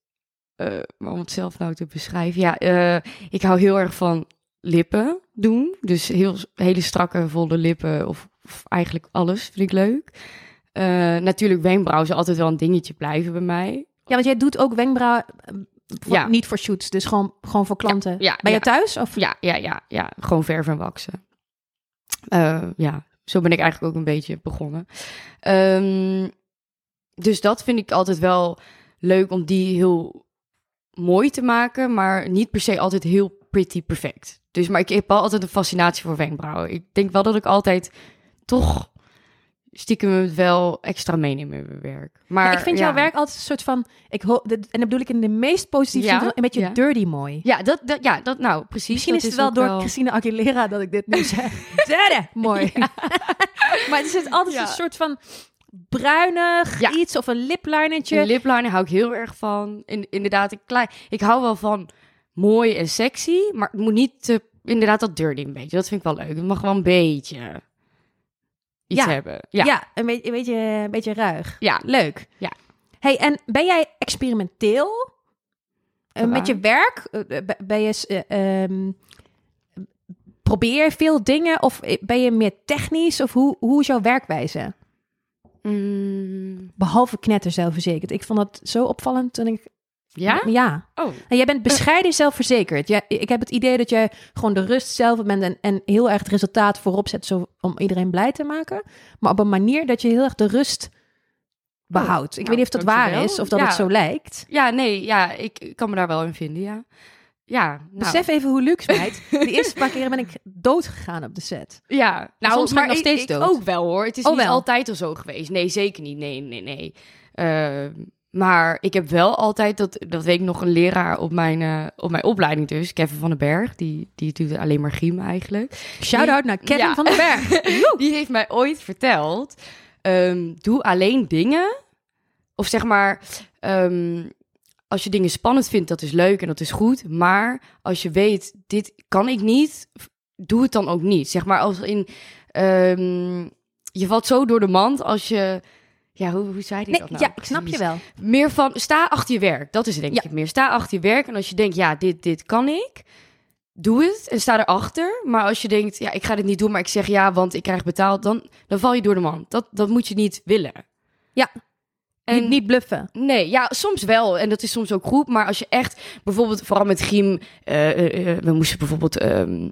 Eh, maar om het zelf nou te beschrijven. Ja, eh, ik hou heel erg van lippen doen. Dus heel, hele strakke, volle lippen. Of, of eigenlijk alles vind ik leuk. Eh, natuurlijk, wenkbrauwen zal altijd wel een dingetje blijven bij mij. Ja, want jij doet ook wenkbrauwen, eh, voor- Ja. niet voor shoots, dus gewoon, gewoon voor klanten. ja, ben je thuis? Of? Ja, ja, ja, ja. Gewoon verven en waksen. Eh, ja, zo ben ik eigenlijk ook een beetje begonnen. Ehm, dus dat vind ik altijd wel leuk om die heel mooi te maken, maar niet per se altijd heel pretty perfect. Dus, maar ik heb wel altijd een fascinatie voor wenkbrauwen. Ik denk wel dat ik altijd toch stiekem het wel extra meeneem in mijn werk. Maar Ja, ik vind ja. jouw werk altijd een soort van, ik hoop, en dat bedoel ik in de meest positieve Ja, zin, een beetje dirty mooi. Ja, dat, dat, ja, dat nou precies. Misschien is het wel door Christina Aguilera dat ik dit nu zeg. Dirty mooi. maar het is altijd een soort van bruinig iets of een liplinertje. Een lipliner hou ik heel erg van. In, inderdaad, ik, klein, ik hou wel van mooi en sexy, maar het moet niet te, inderdaad dat dirty een beetje. Dat vind ik wel leuk. Het mag wel een beetje iets Ja. hebben. Ja, Ja. een, beetje, een, beetje, een beetje ruig. Ja. Leuk. Ja. Hey, en ben jij experimenteel eh, met je werk? Eh, ben je, eh, ehm, probeer je veel dingen of ben je meer technisch? Of hoe, hoe is jouw werkwijze? Mm, Behalve knetter zelfverzekerd. Ik vond dat zo opvallend toen ik... ja? Ja. Oh. En jij bent bescheiden zelfverzekerd. Ja, ik heb het idee dat jij gewoon de rust zelf bent en, en heel erg het resultaat voorop zet zo, om iedereen blij te maken. Maar op een manier dat je heel erg de rust behoudt. ik nou, weet niet of dat waar is of dat Ja. het zo lijkt. Ja, nee, ja, ik, kan me daar wel in vinden, ja. Ja, nou, Besef even hoe luxe, meid. De eerste paar keren ben ik dood gegaan op de set. Ja, nou, Soms ga ik maar nog steeds ik, dood. ook wel hoor. Het is Oh, niet wel. altijd al zo geweest. Nee, zeker niet. Nee, nee, nee. Eh, maar ik heb wel altijd, dat, dat weet ik nog, een leraar op mijn, eh, op mijn opleiding dus, Kevin van den Berg. Die, die doet alleen maar griem eigenlijk. Shout-out naar Kevin Ja. van den Berg. die heeft mij ooit verteld, ehm, doe alleen dingen, of zeg maar, ehm, als je dingen spannend vindt, dat is leuk en dat is goed. Maar als je weet, dit kan ik niet, doe het dan ook niet. Zeg maar als in, ehm, je valt zo door de mand als je, ja, hoe, hoe zei die Nee, dat nou? ja, ik snap je wel. Meer van, sta achter je werk. Dat is het denk Ja. ik meer. Sta achter je werk en als je denkt, ja, dit, dit kan ik, doe het en sta erachter. Maar als je denkt, ja, ik ga dit niet doen, maar ik zeg ja, want ik krijg betaald, dan, dan val je door de mand. Dat, dat moet je niet willen. Ja. En Niet, niet bluffen. Nee, ja, soms wel. En dat is soms ook goed. Maar als je echt, bijvoorbeeld, vooral met griem, eh, eh, eh, we moesten bijvoorbeeld ehm,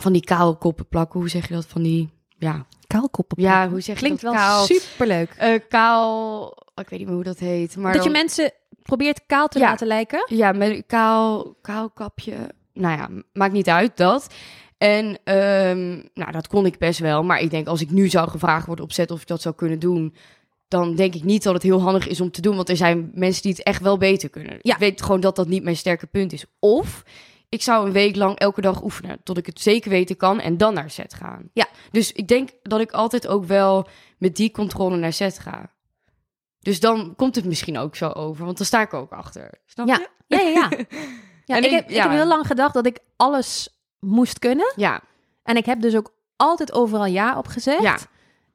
van die kaalkoppen plakken. Hoe zeg je dat? Van die, ja, Kaalkoppen. ja hoe zeg je Klinkt dat? wel Kaal, superleuk. eh, kaal, ik weet niet meer hoe dat heet. Maar dat je mensen probeert kaal te Ja. laten lijken. Ja, met een kaal, kaalkapje. Nou ja, maakt niet uit dat. En ehm, nou, dat kon ik best wel. Maar ik denk, als ik nu zou gevraagd worden op set of ik dat zou kunnen doen... dan denk ik niet dat het heel handig is om te doen. Want er zijn mensen die het echt wel beter kunnen. Ja. Ik weet gewoon dat dat niet mijn sterke punt is. Of ik zou een week lang elke dag oefenen. Tot ik het zeker weten kan en dan naar set gaan. Ja. Dus ik denk dat ik altijd ook wel met die controle naar set ga. Dus dan komt het misschien ook zo over. Want dan sta ik ook achter. Snap Ja. je? Ja, ja, ja. ja ik, ik- heb, ik ja. heb heel lang gedacht dat ik alles moest kunnen. Ja. En ik heb dus ook altijd overal ja op gezegd. Ja.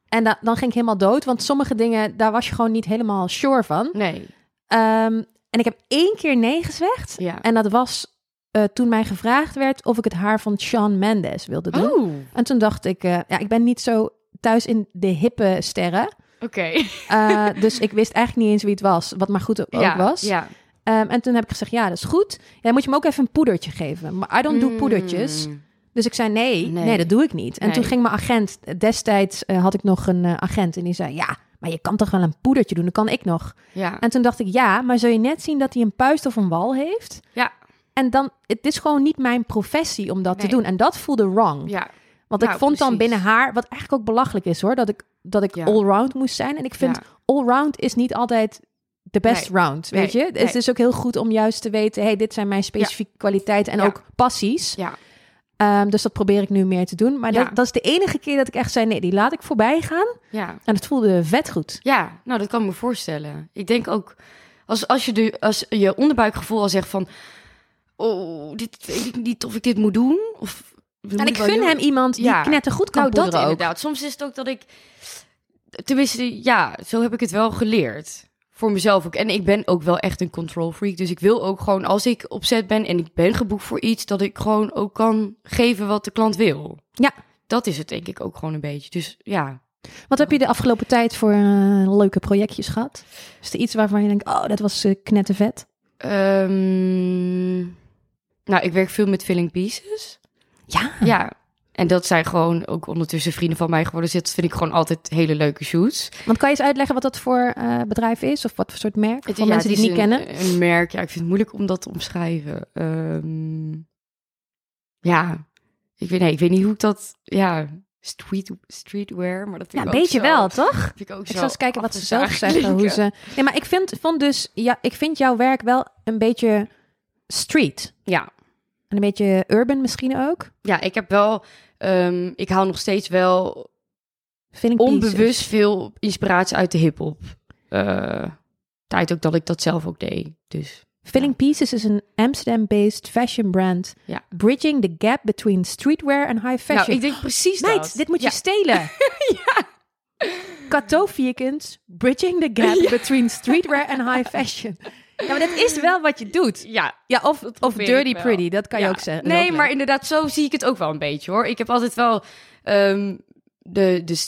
En da- dan ging ik helemaal dood, want sommige dingen, daar was je gewoon niet helemaal sure van. Nee. Ehm, en ik heb één keer nee gezegd. Ja. En dat was eh, toen mij gevraagd werd of ik het haar van Shawn Mendes wilde doen. Oh. En toen dacht ik, eh, ja, ik ben niet zo thuis in de hippe sterren. Oké. Eh, dus ik wist eigenlijk niet eens wie het was, wat maar goed ook Ja. was. Ja. Ehm, en toen heb ik gezegd, ja, dat is goed. Ja, moet je me ook even een poedertje geven. Maar I don't do Mm. poedertjes. Dus ik zei, nee, nee, Nee. dat doe ik niet. En Nee. toen ging mijn agent, destijds had ik nog een agent en die zei, ja, maar je kan toch wel een poedertje doen, dat kan ik nog. Ja. En toen dacht ik, ja, maar zul je net zien dat hij een puist of een wal heeft? Ja. En dan, het is gewoon niet mijn professie om dat te doen. En dat voelde wrong. Ja. Want ik nou, vond dan binnen haar, wat eigenlijk ook belachelijk is hoor, dat ik, dat ik Ja. allround moest zijn. En ik vind allround is niet altijd de best round, weet Nee. je? Het is ook heel goed om juist te weten, hey, dit zijn mijn specifieke kwaliteiten en ook passies. Ja. Ehm, dus dat probeer ik nu meer te doen. Maar Ja. dat, dat is de enige keer dat ik echt zei, nee, die laat ik voorbij gaan. Ja. En het voelde vet goed. Ja, nou, dat kan ik me voorstellen. Ik denk ook, als, als, je, de, als je onderbuikgevoel al zegt van... Oh, dit weet ik niet of ik dit moet doen. Of, En ik gun hem iemand die Ja. knettergoed kan Nou, dat ook. inderdaad. Soms is het ook dat ik... Tenminste, ja, zo heb ik het wel geleerd. Voor mezelf ook. En ik ben ook wel echt een control freak. Dus ik wil ook gewoon, als ik op set ben en ik ben geboekt voor iets... dat ik gewoon ook kan geven wat de klant wil. Ja. Dat is het denk ik ook gewoon een beetje. Dus ja, Wat heb je de afgelopen tijd voor eh, leuke projectjes gehad? Is er iets waarvan je denkt, oh, dat was eh, knettervet? Ehm, nou, ik werk veel met filling pieces. Ja. Ja. En dat zijn gewoon ook ondertussen vrienden van mij geworden. Dus dat vind ik gewoon altijd hele leuke shoots. Want kan je eens uitleggen wat dat voor eh, bedrijf is? Of wat voor soort merk? Voor ja, mensen die het niet is kennen. een, Een merk, ja, ik vind het moeilijk om dat te omschrijven. Ehm, ja, ik weet, nee, ik weet niet hoe ik dat, ja, street, streetwear, maar dat Ja, vind een ik ook beetje zo- wel, toch? Vind ik ook Ik zo zal eens kijken wat ze zelf zeggen. Hoe ze... Nee, maar ik vind, vond dus, ja, ik vind jouw werk wel een beetje street. Ja, En een beetje urban misschien ook. ja, ik heb wel, ehm, ik haal nog steeds wel Feeling onbewust pieces. veel inspiratie uit de hip-hop. Eh, tijd ook dat ik dat zelf ook deed. Dus Filling Pieces is een Amsterdam-based fashion brand. Ja. Bridging the gap between streetwear en high fashion. nou, ik denk precies dat. dit moet je Ja. stelen. Kato vierkens, bridging the gap between streetwear en high fashion. Ja, maar dat is wel wat je doet. Ja, Ja, of, of dirty pretty, dat kan je ook zeggen. Nee, maar inderdaad, zo zie ik het ook wel een beetje hoor. Ik heb altijd wel ehm, de, de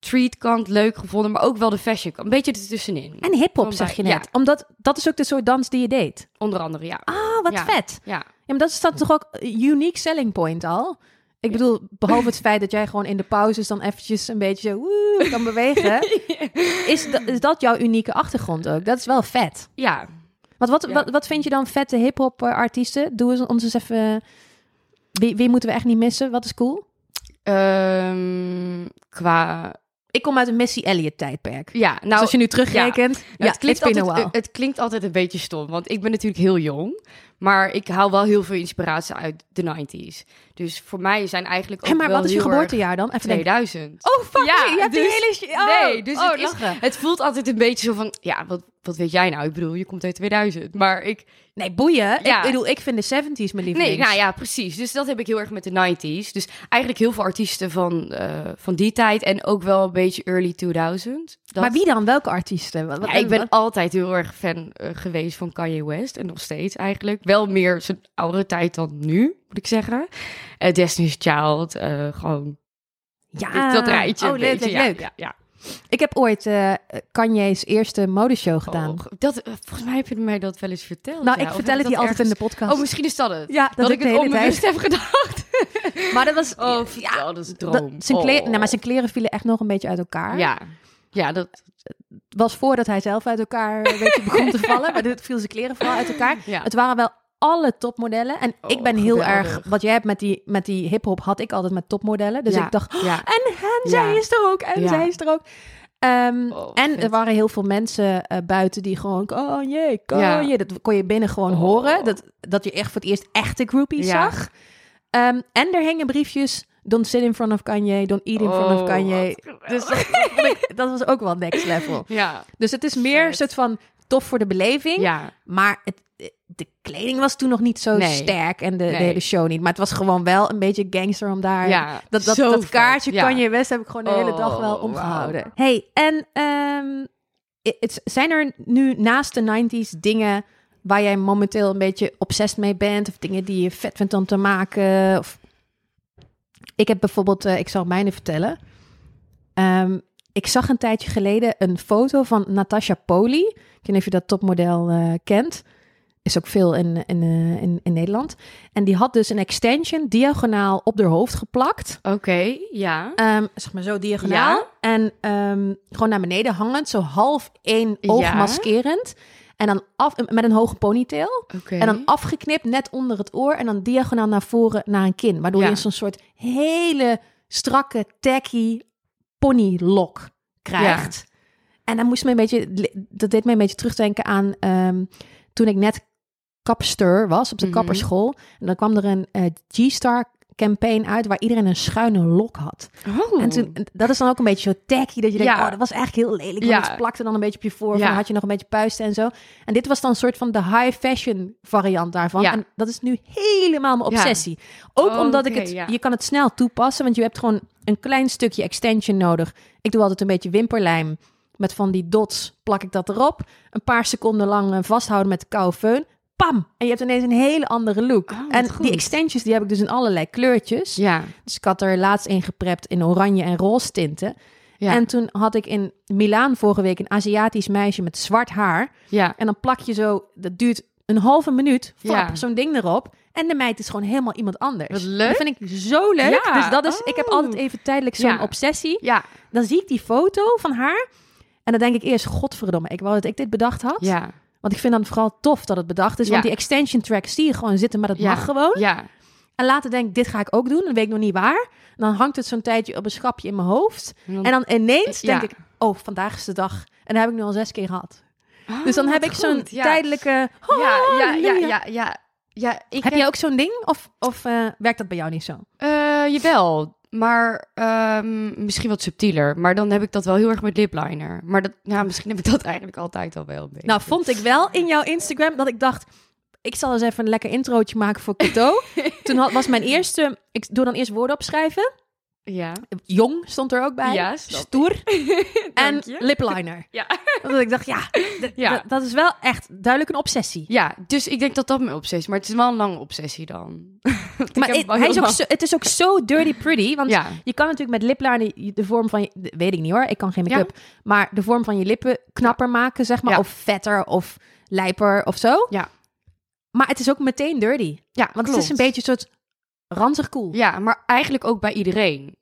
street kant leuk gevonden, maar ook wel de fashion kant. Een beetje ertussenin. En hip-hop zeg je net. Omdat dat is ook de soort dans die je deed. Onder andere, ja. Ah, wat Ja. vet. Ja, Ja, maar dat is dan toch ook een unique selling point al. Ik bedoel, behalve het feit dat jij gewoon in de pauzes dan eventjes een beetje zo woe, kan bewegen, is, dat, is dat jouw unieke achtergrond ook? Dat is wel vet. ja. Want wat, Ja. wat, wat vind je dan vette hip-hop eh, artiesten? Doe eens ons eens even. Wie, wie moeten we echt niet missen? Wat is cool? Ehm, qua... Ik kom uit een Missy Elliott tijdperk. Ja, dus nou, als je nu terugrekent, ja, het, klinkt altijd, while. het klinkt altijd een beetje stom, want ik ben natuurlijk heel jong. Maar ik haal wel heel veel inspiratie uit de 90s. Dus voor mij zijn eigenlijk ook maar wel wat is je geboortejaar dan? Even denken. 2000. Oh, fuck, Ja, je hebt die dus- hele... Oh, nee, dus oh, het, is, lachen. het voelt altijd een beetje zo van... Ja, wat, wat weet jij nou? Ik bedoel, je komt uit 2000. Maar ik... Nee, boeien. Ja. Ik bedoel, ik vind de 70s mijn lievelings. Nee, nou ja, precies. Dus dat heb ik heel erg met de 90s. Dus eigenlijk heel veel artiesten van, eh, van die tijd. En ook wel een beetje early 2000. Dat- Maar wie dan? Welke artiesten? Wat, Ja, ik ben altijd heel erg fan eh, geweest van Kanye West. En nog steeds eigenlijk. Wel meer zijn oudere tijd dan nu, moet ik zeggen. Eh, Destiny's Child. gewoon Ja, dat rijtje. Oh, een leuk, beetje. leuk, Ja, leuk. Ja, ja. Ik heb ooit eh Kanye's eerste modeshow gedaan. Oh, dat, eh, volgens mij heb je mij dat wel eens verteld. nou, ja. ik Of vertel het hier altijd in de podcast. Oh, misschien is dat het. ja, dat, Dat, ik het hele onbewust tijd. heb gedacht. Maar dat was... Oh, ja, dat is een dat- droom. zijn, kleren, Oh. nou, maar zijn kleren vielen echt nog een beetje uit elkaar. Ja, ja dat, was voordat hij zelf uit elkaar een beetje begon te vallen. Maar dit viel zijn kleren vooral uit elkaar. ja. Het waren wel alle topmodellen. En Oh, ik ben heel geweldig. erg... Wat jij hebt met die, met die hip-hop had ik altijd met topmodellen. Dus Ja, ik dacht, ja. en, en zij is er ook. En zij is er ook. Ehm, Oh, en er waren heel veel mensen eh, buiten die gewoon, Kanye, Ja. Kanye. Dat kon je binnen gewoon Oh. horen. Dat, dat je echt voor het eerst echte groupies zag. Ehm, en er hingen briefjes, don't sit in front of Kanye, don't eat in front of Oh, Kanye. Dus dat, was ook wel next level. Ja. Dus het is meer een soort van tof voor de beleving. Ja. Maar het, de kleding was toen nog niet zo Nee. sterk en de, de hele show niet. Maar het was gewoon wel een beetje gangster om daar... Ja. Dat, dat, dat kaartje Ja. kan je West heb ik gewoon de hele Oh, dag wel wauw. omgehouden. Hey, en ehm, het, zijn er nu naast de 90s dingen waar jij momenteel een beetje obsessed mee bent? Of dingen die je vet vindt om te maken? Of... Ik heb bijvoorbeeld, eh, ik zal mijne vertellen. Ehm, ik zag een tijdje geleden een foto van Natasha Poli. Ik weet niet of je dat topmodel eh, kent. Is ook veel in, in, eh, in, in Nederland. En die had dus een extension diagonaal op haar hoofd geplakt. Oké, ja. Ehm, zeg maar zo diagonaal. Ja. En ehm, gewoon naar beneden hangend. Zo half één oog Ja. maskerend. En dan af met een hoge ponytail. En dan afgeknipt net onder het oor. En dan diagonaal naar voren naar een kin. Waardoor Ja. je zo'n soort hele strakke, tacky ponylok krijgt. En dan moest me een beetje... Dat deed me een beetje terugdenken aan... ehm, toen ik net kapster was op de Mhm. kapperschool. En dan kwam er een eh, G-Star campaign uit... waar iedereen een schuine lok had. Oh. En toen, dat is dan ook een beetje zo tacky, dat je denkt, Ja. oh, dat was eigenlijk heel lelijk. Ja. Het plakte dan een beetje op je voor, Ja. had je nog een beetje puisten en zo. En dit was dan een soort van de high fashion variant daarvan. Ja. En dat is nu helemaal mijn Ja. obsessie. Ook Oh, omdat ik het, je kan het snel toepassen, want je hebt gewoon een klein stukje extension nodig. Ik doe altijd een beetje wimperlijm. Met van die dots plak ik dat erop. Een paar seconden lang eh, vasthouden met de koude. Pam! En je hebt ineens een hele andere look. Oh, en goed. die extensions die heb ik dus in allerlei kleurtjes. Ja. Dus ik had er laatst een geprept in oranje en roze tinten. Ja. En toen had ik in Milaan vorige week een Aziatisch meisje met zwart haar. ja. En dan plak je zo, dat duurt een halve minuut, Ja. zo'n ding erop. En de meid is gewoon helemaal iemand anders. Wat leuk. Dat vind ik zo leuk. Ja. Dus dat is, ik heb Oh. altijd even tijdelijk zo'n obsessie. Ja. Dan zie ik die foto van haar. En dan denk ik eerst, godverdomme, ik wou dat ik dit bedacht had. Ja. Want ik vind dan vooral tof dat het bedacht is. Want die extension tracks zie je gewoon zitten, maar dat Ja. mag gewoon. Ja. En later denk ik, dit ga ik ook doen. Dan weet ik nog niet waar. Dan hangt het zo'n tijdje op een schapje in mijn hoofd. En dan ineens denk ik, oh, vandaag is de dag. En dat heb ik nu al zes keer gehad. Ah, Dus dan heb ik zo'n tijdelijke... Oh, Ja, ja, ja, ja, ja. Ja, ik Heb je ook zo'n ding? Of, of eh, werkt dat bij jou niet zo? Eh, jawel, maar ehm, misschien wat subtieler. Maar dan heb ik dat wel heel erg met lipliner. Maar dat, ja, misschien heb ik dat eigenlijk altijd al wel een beetje. Nou, vond ik wel in jouw Instagram dat ik dacht... Ik zal eens even een lekker introotje maken voor Cato. Toen had, was mijn eerste... Ik doe dan eerst woorden opschrijven. Ja. Jong stond er ook bij. Ja. Stoer. en lipliner. Ja. Want ik dacht, ja, dat is wel echt duidelijk een obsessie. ja, dus ik denk dat dat mijn obsessie is. Maar het is wel een lange obsessie dan. Maar hij is ook zo, het is ook zo dirty pretty. Want Ja. je kan natuurlijk met lipliner de, vorm van je... Weet ik niet hoor, ik kan geen make-up. Maar de vorm van je lippen knapper maken, zeg maar. Ja. Of vetter of lijper of zo. Ja. Maar het is ook meteen dirty. Ja, Want het is een beetje een soort ranzig cool. Ja, maar eigenlijk ook bij iedereen.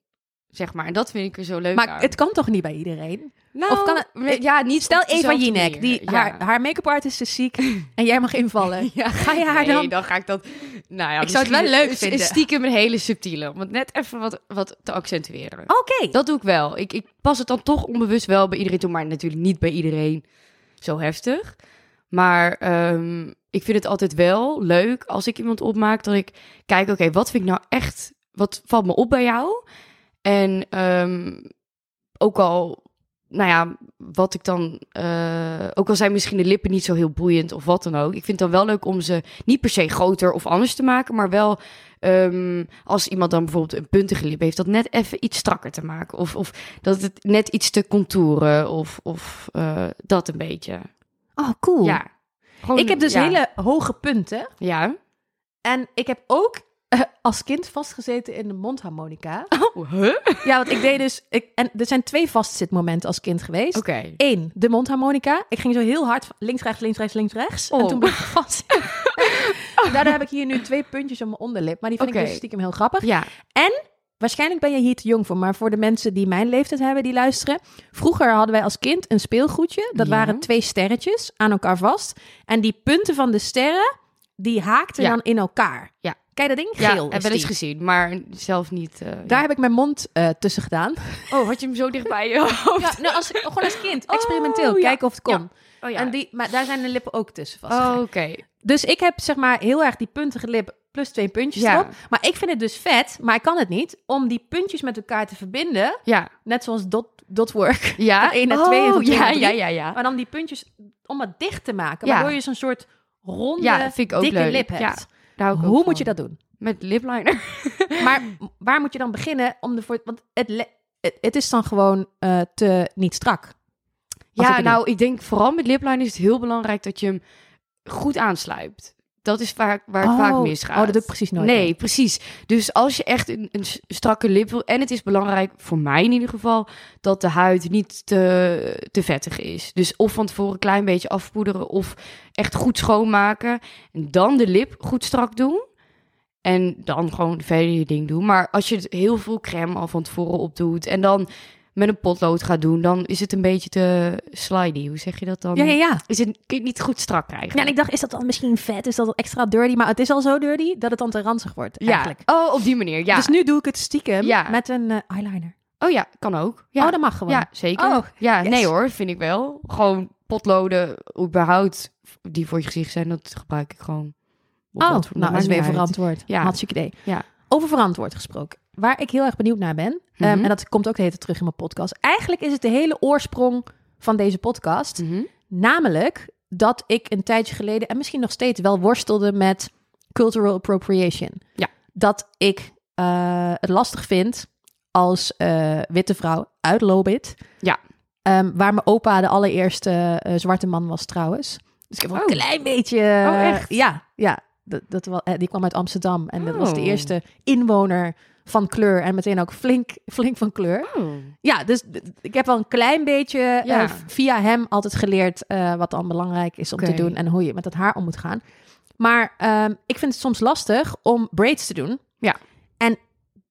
Zeg maar. En dat vind ik er zo leuk Maar aan. het kan toch niet bij iedereen? Nou, of kan het- Ja, niet Stel Eva Jinek, die, Ja. haar, haar make-up artist is ziek en jij mag invallen. Ja. Ga je haar nee, dan... dan ga ik dat... Nou ja, Ik zou het wel leuk is- vinden. Is stiekem een hele subtiele. Om het net even wat, wat te accentueren. Oké. Dat doe ik wel. Ik, ik pas het dan toch onbewust wel bij iedereen toe. Maar natuurlijk niet bij iedereen zo heftig. Maar ehm, ik vind het altijd wel leuk als ik iemand opmaak. Dat ik kijk, oké, wat vind ik nou echt... Wat valt me op bij jou? En ehm, ook al... Nou ja, wat ik dan... eh, ook al zijn misschien de lippen niet zo heel boeiend of wat dan ook. Ik vind het dan wel leuk om ze niet per se groter of anders te maken. Maar wel ehm, als iemand dan bijvoorbeeld een puntige lip heeft, dat net even iets strakker te maken. Of, of dat het net iets te contouren. Of, of eh, dat een beetje. Oh, cool. Ja. Gewoon, Ik heb dus ja. hele hoge punten. Ja. En ik heb ook eh, als kind vastgezeten in de mondharmonica. Oh, huh? ja, want ik deed dus... Ik, en er zijn twee vastzitmomenten als kind geweest. Oké. Eén, de mondharmonica. Ik ging zo heel hard links, rechts, links, rechts, links, rechts. En Oh. toen bleef ik vast. Daardoor heb ik hier nu twee puntjes op mijn onderlip. Maar die vind ik dus stiekem heel grappig. Ja. Waarschijnlijk ben je hier te jong voor, maar voor de mensen die mijn leeftijd hebben, die luisteren. Vroeger hadden wij als kind een speelgoedje. Dat Ja. waren twee sterretjes aan elkaar vast. En die punten van de sterren, die haakten Ja. dan in elkaar. Ja. Kijk, dat ding Ja, geel heb wel eens gezien, maar zelf niet. eh, Daar heb ik mijn mond eh, tussen gedaan. ja. Oh, had je hem zo dichtbij je hoofd? Ja, nou, als, gewoon als kind, Oh, experimenteel, ja. kijken of het kon. Oh ja. En die, maar daar zijn de lippen ook tussen vast. Oh, oké. Dus ik heb zeg maar heel erg die puntige lip plus twee puntjes Ja. erop. Maar ik vind het dus vet, maar ik kan het niet, om die puntjes met elkaar te verbinden. Ja. Net zoals dot, dotwork. Ja. Van één naar twee en van twee ja, ja, ja, ja. Maar dan die puntjes om het dicht te maken. Ja. Waardoor je zo'n soort ronde, Ja, vind ik ook dikke leuk. lip hebt. Daar ook Hoe van. moet je dat doen? Met lipliner. Maar waar moet je dan beginnen om ervoor... Want het, het, het is dan gewoon eh, te niet strak. Ik Ja, nou, ik denk vooral met lipliner is het heel belangrijk dat je hem goed aansluit. Dat is vaak, waar het Oh, vaak misgaat. Oh, dat doe ik precies nooit. Nee, precies. Dus als je echt een, een strakke lip wil... En het is belangrijk, voor mij in ieder geval... dat de huid niet te, te vettig is. Dus of van tevoren een klein beetje afpoederen... of echt goed schoonmaken. En dan de lip goed strak doen. En dan gewoon verder je ding doen. Maar als je heel veel crème al van tevoren opdoet... en dan met een potlood gaat doen... dan is het een beetje te slidey. Hoe zeg je dat dan? Ja, ja, ja. Is het, kun je het niet goed strak krijgen? Ja, en ik dacht, is dat dan misschien vet? Is dat extra dirty? Maar het is al zo dirty dat het dan te ranzig wordt, eigenlijk. Oh, op die manier, ja. Dus nu doe ik het stiekem Ja. met een eh, eyeliner. Oh ja, kan ook. Ja. Oh, dat mag gewoon. Ja, zeker. Oh, ja, yes. nee hoor, vind ik wel. Gewoon potloden, überhaupt, die voor je gezicht zijn, dat gebruik ik gewoon. Op Oh, nou, maakt is weer verantwoord. Ja. Hartstikke idee. Ja. Over verantwoord gesproken. Waar ik heel erg benieuwd naar ben, ehm, Mhm. en dat komt ook de hele tijd terug in mijn podcast. Eigenlijk is het de hele oorsprong van deze podcast. Mhm. Namelijk dat ik een tijdje geleden, en misschien nog steeds wel worstelde met cultural appropriation. Ja. Dat ik eh, het lastig vind als eh, witte vrouw uit Lobit. Ja. Ehm, waar mijn opa de allereerste eh, zwarte man was trouwens. Dus ik heb wel Oh. een klein beetje... Oh, echt? Ja, ja. Dat, dat, wel- die kwam uit Amsterdam. En dat was de Oh. eerste inwoner van kleur. En meteen ook flink, flink van kleur. Oh. Ja, dus ik heb wel een klein beetje Ja. eh, via hem altijd geleerd eh, wat dan belangrijk is om te doen en hoe je met dat haar om moet gaan. Maar ehm, ik vind het soms lastig om braids te doen. Ja. En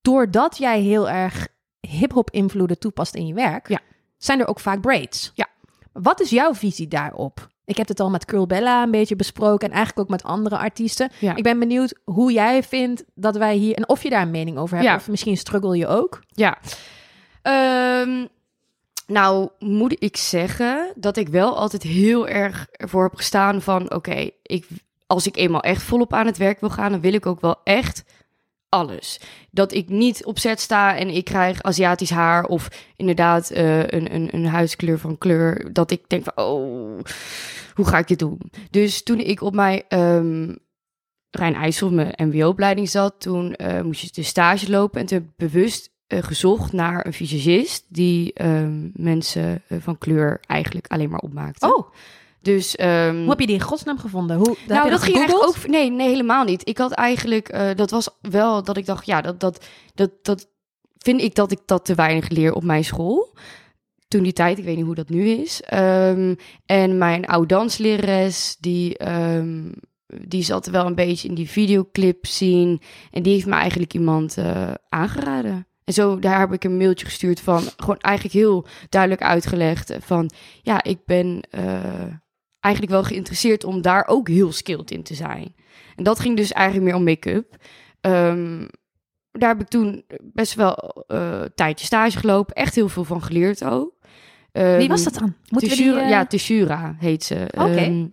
doordat jij heel erg hip-hop invloeden toepast in je werk, Ja. zijn er ook vaak braids. Ja. Wat is jouw visie daarop? Ik heb het al met Curl Bella een beetje besproken en eigenlijk ook met andere artiesten. Ja. Ik ben benieuwd hoe jij vindt dat wij hier en of je daar een mening over hebt Ja. of misschien struggle je ook. Ja. Ehm, nou, moet ik zeggen dat ik wel altijd heel erg ervoor heb gestaan van... Oké, ik als ik eenmaal echt volop aan het werk wil gaan... dan wil ik ook wel echt alles. Dat ik niet op zet sta en ik krijg Aziatisch haar... of inderdaad eh, een, een, een huidskleur van kleur... dat ik denk van, oh, hoe ga ik dit doen? Dus toen ik op mijn... ehm Rijn IJssel, mijn mbo-opleiding zat, toen eh, moest je de stage lopen en toen bewust eh, gezocht naar een visagist die ehm, mensen van kleur eigenlijk alleen maar opmaakte. Oh, Dus ehm, hoe heb je die in godsnaam gevonden? Hoe, nou, dat ging eigenlijk gegoogeld? ook. Nee, nee, helemaal niet. Ik had eigenlijk. eh, dat was wel dat ik dacht, ja, dat, dat, dat, dat vind ik dat ik dat te weinig leer op mijn school. Toen die tijd, ik weet niet hoe dat nu is. Ehm, en mijn oud danslerares, die, ehm, die zat wel een beetje in die videoclip zien. En die heeft me eigenlijk iemand eh, aangeraden. En zo, daar heb ik een mailtje gestuurd van, gewoon eigenlijk heel duidelijk uitgelegd van, ja, ik ben eh, eigenlijk wel geïnteresseerd om daar ook heel skilled in te zijn. En dat ging dus eigenlijk meer om make-up. Ehm, daar heb ik toen best wel eh tijdje stage gelopen, echt heel veel van geleerd ook. Wie was dat dan? Moeten die, eh, Ja, Tessura heet ze. Oké. Ehm,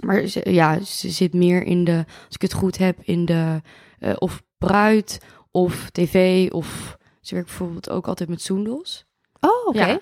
maar ze, ja, ze zit meer in de, als ik het goed heb, in de eh, of bruid of tv of ze werkt bijvoorbeeld ook altijd met Soendos. Oh, oké. Ja.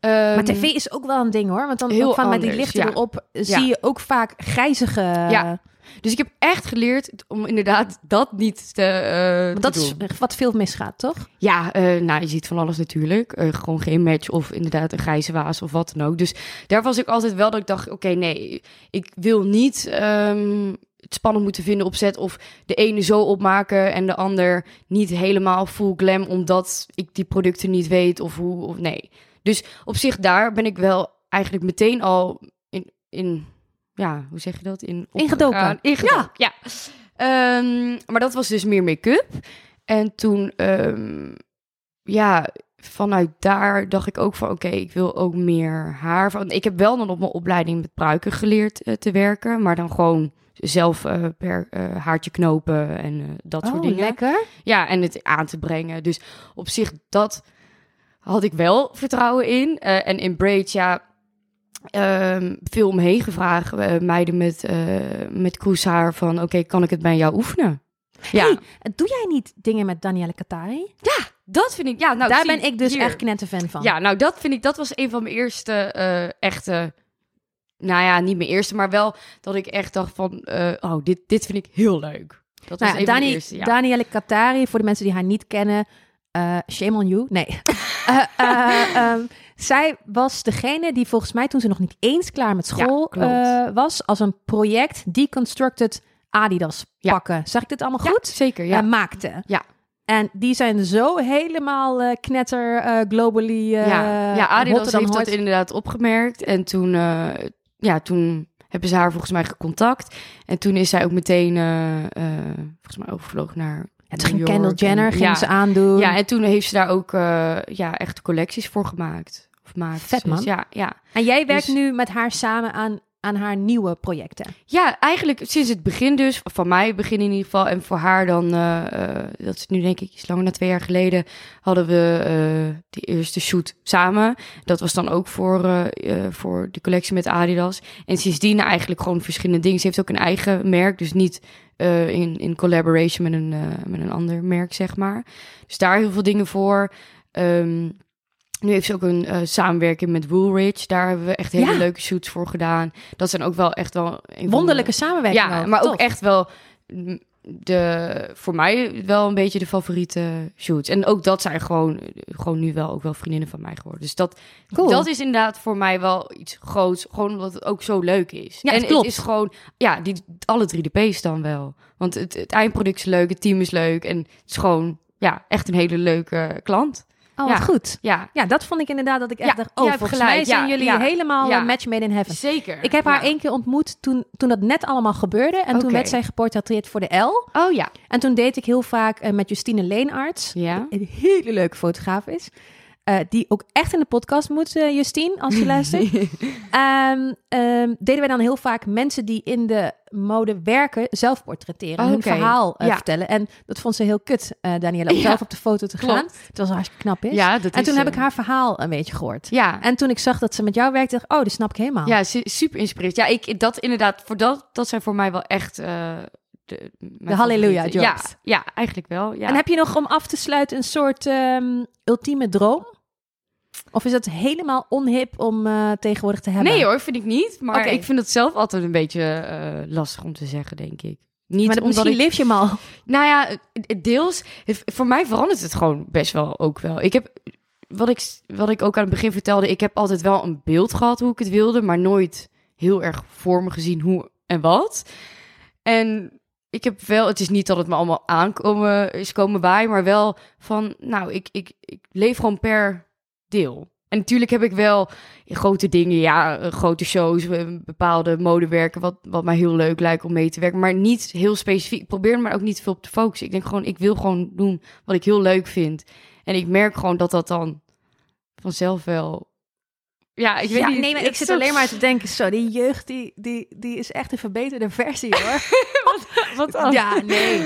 Maar Ehm, tv is ook wel een ding hoor. Want dan heel van met die lichten ja. erop zie je ook vaak grijzige... Ja, Dus ik heb echt geleerd om inderdaad dat niet te, te dat is wat veel misgaat, toch? Ja, eh, nou, je ziet van alles natuurlijk. Eh, gewoon geen match of inderdaad een grijze waas of wat dan ook. Dus daar was ik altijd wel dat ik dacht, oké, nee, ik wil niet ehm, het spannend moeten vinden op set of de ene zo opmaken en de ander niet helemaal full glam omdat ik die producten niet weet of hoe, of nee. Dus op zich daar ben ik wel eigenlijk meteen al in, in ja, hoe zeg je dat? In Ingedoken. Ingedoken, ja. Ehm, maar dat was dus meer make-up. En toen, ehm, ja, vanuit daar dacht ik ook van, oké, ik wil ook meer haar. Van, ik heb wel dan op mijn opleiding met pruiken geleerd eh, te werken, maar dan gewoon zelf eh, per eh, haartje knopen en dat soort Oh, dingen. lekker. Ja, en het aan te brengen. Dus op zich, dat had ik wel vertrouwen in. Eh, en in braids, ja, ehm, veel omheen gevraagd. eh, meiden met, eh met kroeshaar van, oké, kan ik het bij jou oefenen? Ja, Hey, doe jij niet dingen met Danielle Katari? dat vind ik, ja, nou, Daar zie, ben ik dus hier. echt knetterfan van. Ja, nou, dat vind ik, dat was een van mijn eerste echte, nou ja, niet mijn eerste, maar wel dat ik echt dacht van, oh, dit, dit vind ik heel leuk. Dat was Nou, Dani, eerste, ja. Danielle Katari, voor de mensen die haar niet kennen, shame on you. Nee. Eh, eh, ehm, zij was degene die volgens mij toen ze nog niet eens klaar met school Ja, eh, was, als een project Deconstructed Adidas Ja. pakken. Zeg ik dit allemaal Ja, goed? zeker, ja. Maakte. Ja. En die zijn zo helemaal knetter, globally. ja, ja, Adidas heeft dat inderdaad opgemerkt. En toen, ja, toen hebben ze haar volgens mij gecontact. En toen is zij ook meteen, volgens mij, overgevlogen naar Ja, toen ging Kendall Jenner, ging ja, ze aandoen. Ja, en toen heeft ze daar ook eh, ja, echt collecties voor gemaakt. Of maakt. Vet, Dus man. ja, ja. En jij werkt Dus- nu met haar samen aan, aan haar nieuwe projecten. ja, eigenlijk sinds het begin dus. Van mij begin in ieder geval. En voor haar dan, eh, eh, dat is nu denk ik iets langer dan twee jaar geleden, hadden we eh die eerste shoot samen. Dat was dan ook voor, voor de collectie met Adidas. En sindsdien eigenlijk gewoon verschillende dingen. Ze heeft ook een eigen merk, dus niet eh, in, in collaboration met een, eh, met een ander merk, zeg maar. Dus daar heel veel dingen voor. Ehm, nu heeft ze ook een eh, samenwerking met Woolrich. Daar hebben we echt hele Ja. leuke shoots voor gedaan. Dat zijn ook wel echt wel... de- Wonderlijke samenwerking. ja, maar Tof. ook echt wel de, voor mij wel een beetje de favoriete shoots. En ook dat zijn gewoon, gewoon nu wel ook wel vriendinnen van mij geworden. Dus dat, Cool. dat is inderdaad voor mij wel iets groots. Gewoon omdat het ook zo leuk is. Ja, en het klopt. is gewoon, ja, die, alle 3DP's dan wel. Want het, het eindproduct is leuk, het team is leuk. En het is gewoon, ja, echt een hele leuke klant. Oh, wat ja. goed. Ja, Ja, dat vond ik inderdaad dat ik echt Ja, dacht... Oh, volgens mij zijn jullie helemaal een match made in heaven. zeker. Ik heb haar één keer ontmoet toen, toen dat net allemaal gebeurde. En toen werd zij geportretteerd voor de L. Oh ja. En toen deed ik heel vaak eh, met Justine Leenarts. Ja. Een hele leuke fotograaf is. Eh, die ook echt in de podcast moet, eh, Justine, als je luistert. Ehm, ehm, deden wij dan heel vaak mensen die in de mode werken zelf portretteren. Oh, hun verhaal eh, Ja. vertellen. En dat vond ze heel kut, Daniela, om Ja, zelf op de foto te klopt. gaan. Terwijl ze hartstikke knap is. Ja, dat en is, toen heb ik haar verhaal een beetje gehoord. Ja. En toen ik zag dat ze met jou werkte, dacht ik, oh, dat snap ik helemaal. Ja, su- super inspirerend. Ja, ik dat inderdaad, voor dat, dat zijn voor mij wel echt de, mijn halleluja jobs. Ja, ja, eigenlijk wel. Ja. En heb je nog om af te sluiten een soort ehm, ultieme droom? Of is dat helemaal onhip om eh, tegenwoordig te hebben? nee hoor, vind ik niet. Maar Oké. ik vind het zelf altijd een beetje eh, lastig om te zeggen, denk ik. Niet maar omdat misschien ik... leef je hem al. Nou ja, het- deels. Voor mij verandert het gewoon best wel ook wel. Ik heb, wat ik, wat ik ook aan het begin vertelde, ik heb altijd wel een beeld gehad hoe ik het wilde, maar nooit heel erg voor me gezien hoe en wat. En ik heb wel, het is niet dat het me allemaal aankomen is komen bij, maar wel van, nou, ik, ik, ik leef gewoon per deel. En natuurlijk heb ik wel grote dingen, ja, grote shows, eh, bepaalde modewerken, wat, wat mij heel leuk lijkt om mee te werken, maar niet heel specifiek. Ik probeer er maar ook niet te veel op te focussen. Ik denk gewoon, ik wil gewoon doen wat ik heel leuk vind. En ik merk gewoon dat dat dan vanzelf wel. Ja, ik weet ja, niet. nee, maar ik zit alleen maar te denken, zo, die jeugd, die, die, die is echt een verbeterde versie, hoor. Wat dan? ja, nee.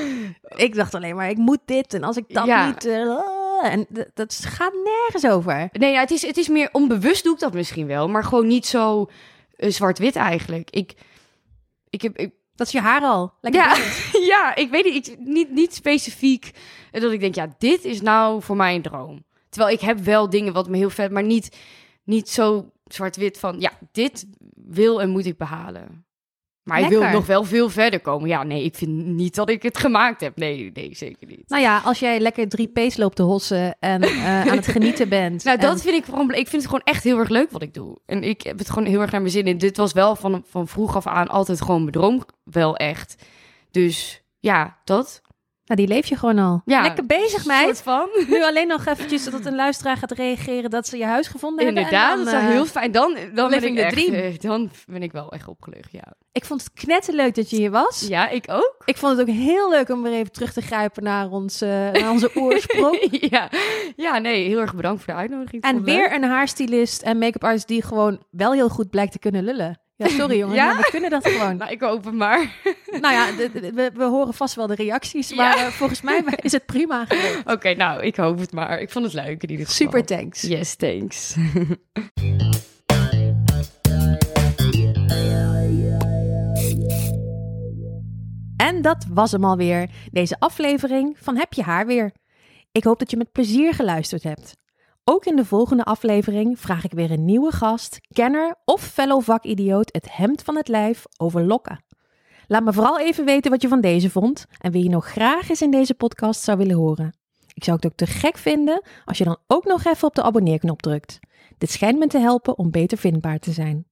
Ik dacht alleen maar, ik moet dit en als ik dat Ja. niet... eh, en dat gaat nergens over. Nee, ja, het, is, het is meer onbewust doe ik dat misschien wel, maar gewoon niet zo eh, zwart-wit eigenlijk. Ik, ik heb. Ik, Dat is je haar al. Lekker ja, ja, ik weet niet, ik, niet, niet specifiek eh, dat ik denk, ja, dit is nou voor mij een droom. Terwijl ik heb wel dingen wat me heel vet, maar niet, niet zo zwart-wit van, ja, dit wil en moet ik behalen. Maar ik wil Lekker. nog wel veel verder komen. Ja, nee, ik vind niet dat ik het gemaakt heb. Nee, nee, zeker niet. Nou ja, als jij lekker drie P's loopt te hossen en eh, aan het genieten bent. Nou, en- dat vind ik vooral. Ik vind het gewoon echt heel erg leuk wat ik doe. En ik heb het gewoon heel erg naar mijn zin in. Dit was wel van, van vroeg af aan altijd gewoon mijn droom. Wel echt. Dus ja, dat. Nou, die leef je gewoon al. Ja, Lekker bezig, meid. Soort van. Nu alleen nog eventjes dat een luisteraar gaat reageren dat ze je huis gevonden hebben. Inderdaad, dat is eh, heel fijn. Dan, dan ben ik the echt, dream. eh, Dan ben ik wel echt opgelucht, ja. Ik vond het knetterleuk dat je hier was. Ja, ik ook. Ik vond het ook heel leuk om weer even terug te grijpen naar, ons, eh, naar onze oorsprong. ja. ja, nee, heel erg bedankt voor de uitnodiging. En weer leuk. een haarstylist en make-up artist die gewoon wel heel goed blijkt te kunnen lullen. Ja, sorry jongen, Ja? we kunnen dat gewoon. Nou, ik hoop het maar. nou ja, de- de- we, we horen vast wel de reacties, maar eh, volgens mij is het prima. Oké, nou, ik hoop het maar. Ik vond het leuk in ieder geval. Super thanks. Yes, thanks. En dat was hem alweer, deze aflevering van Heb je haar weer. Ik hoop dat je met plezier geluisterd hebt. Ook in de volgende aflevering vraag ik weer een nieuwe gast, kenner of fellow vakidioot het hemd van het lijf over lokken. Laat me vooral even weten wat je van deze vond en wie je nog graag eens in deze podcast zou willen horen. Ik zou het ook te gek vinden als je dan ook nog even op de abonneerknop drukt. Dit schijnt me te helpen om beter vindbaar te zijn.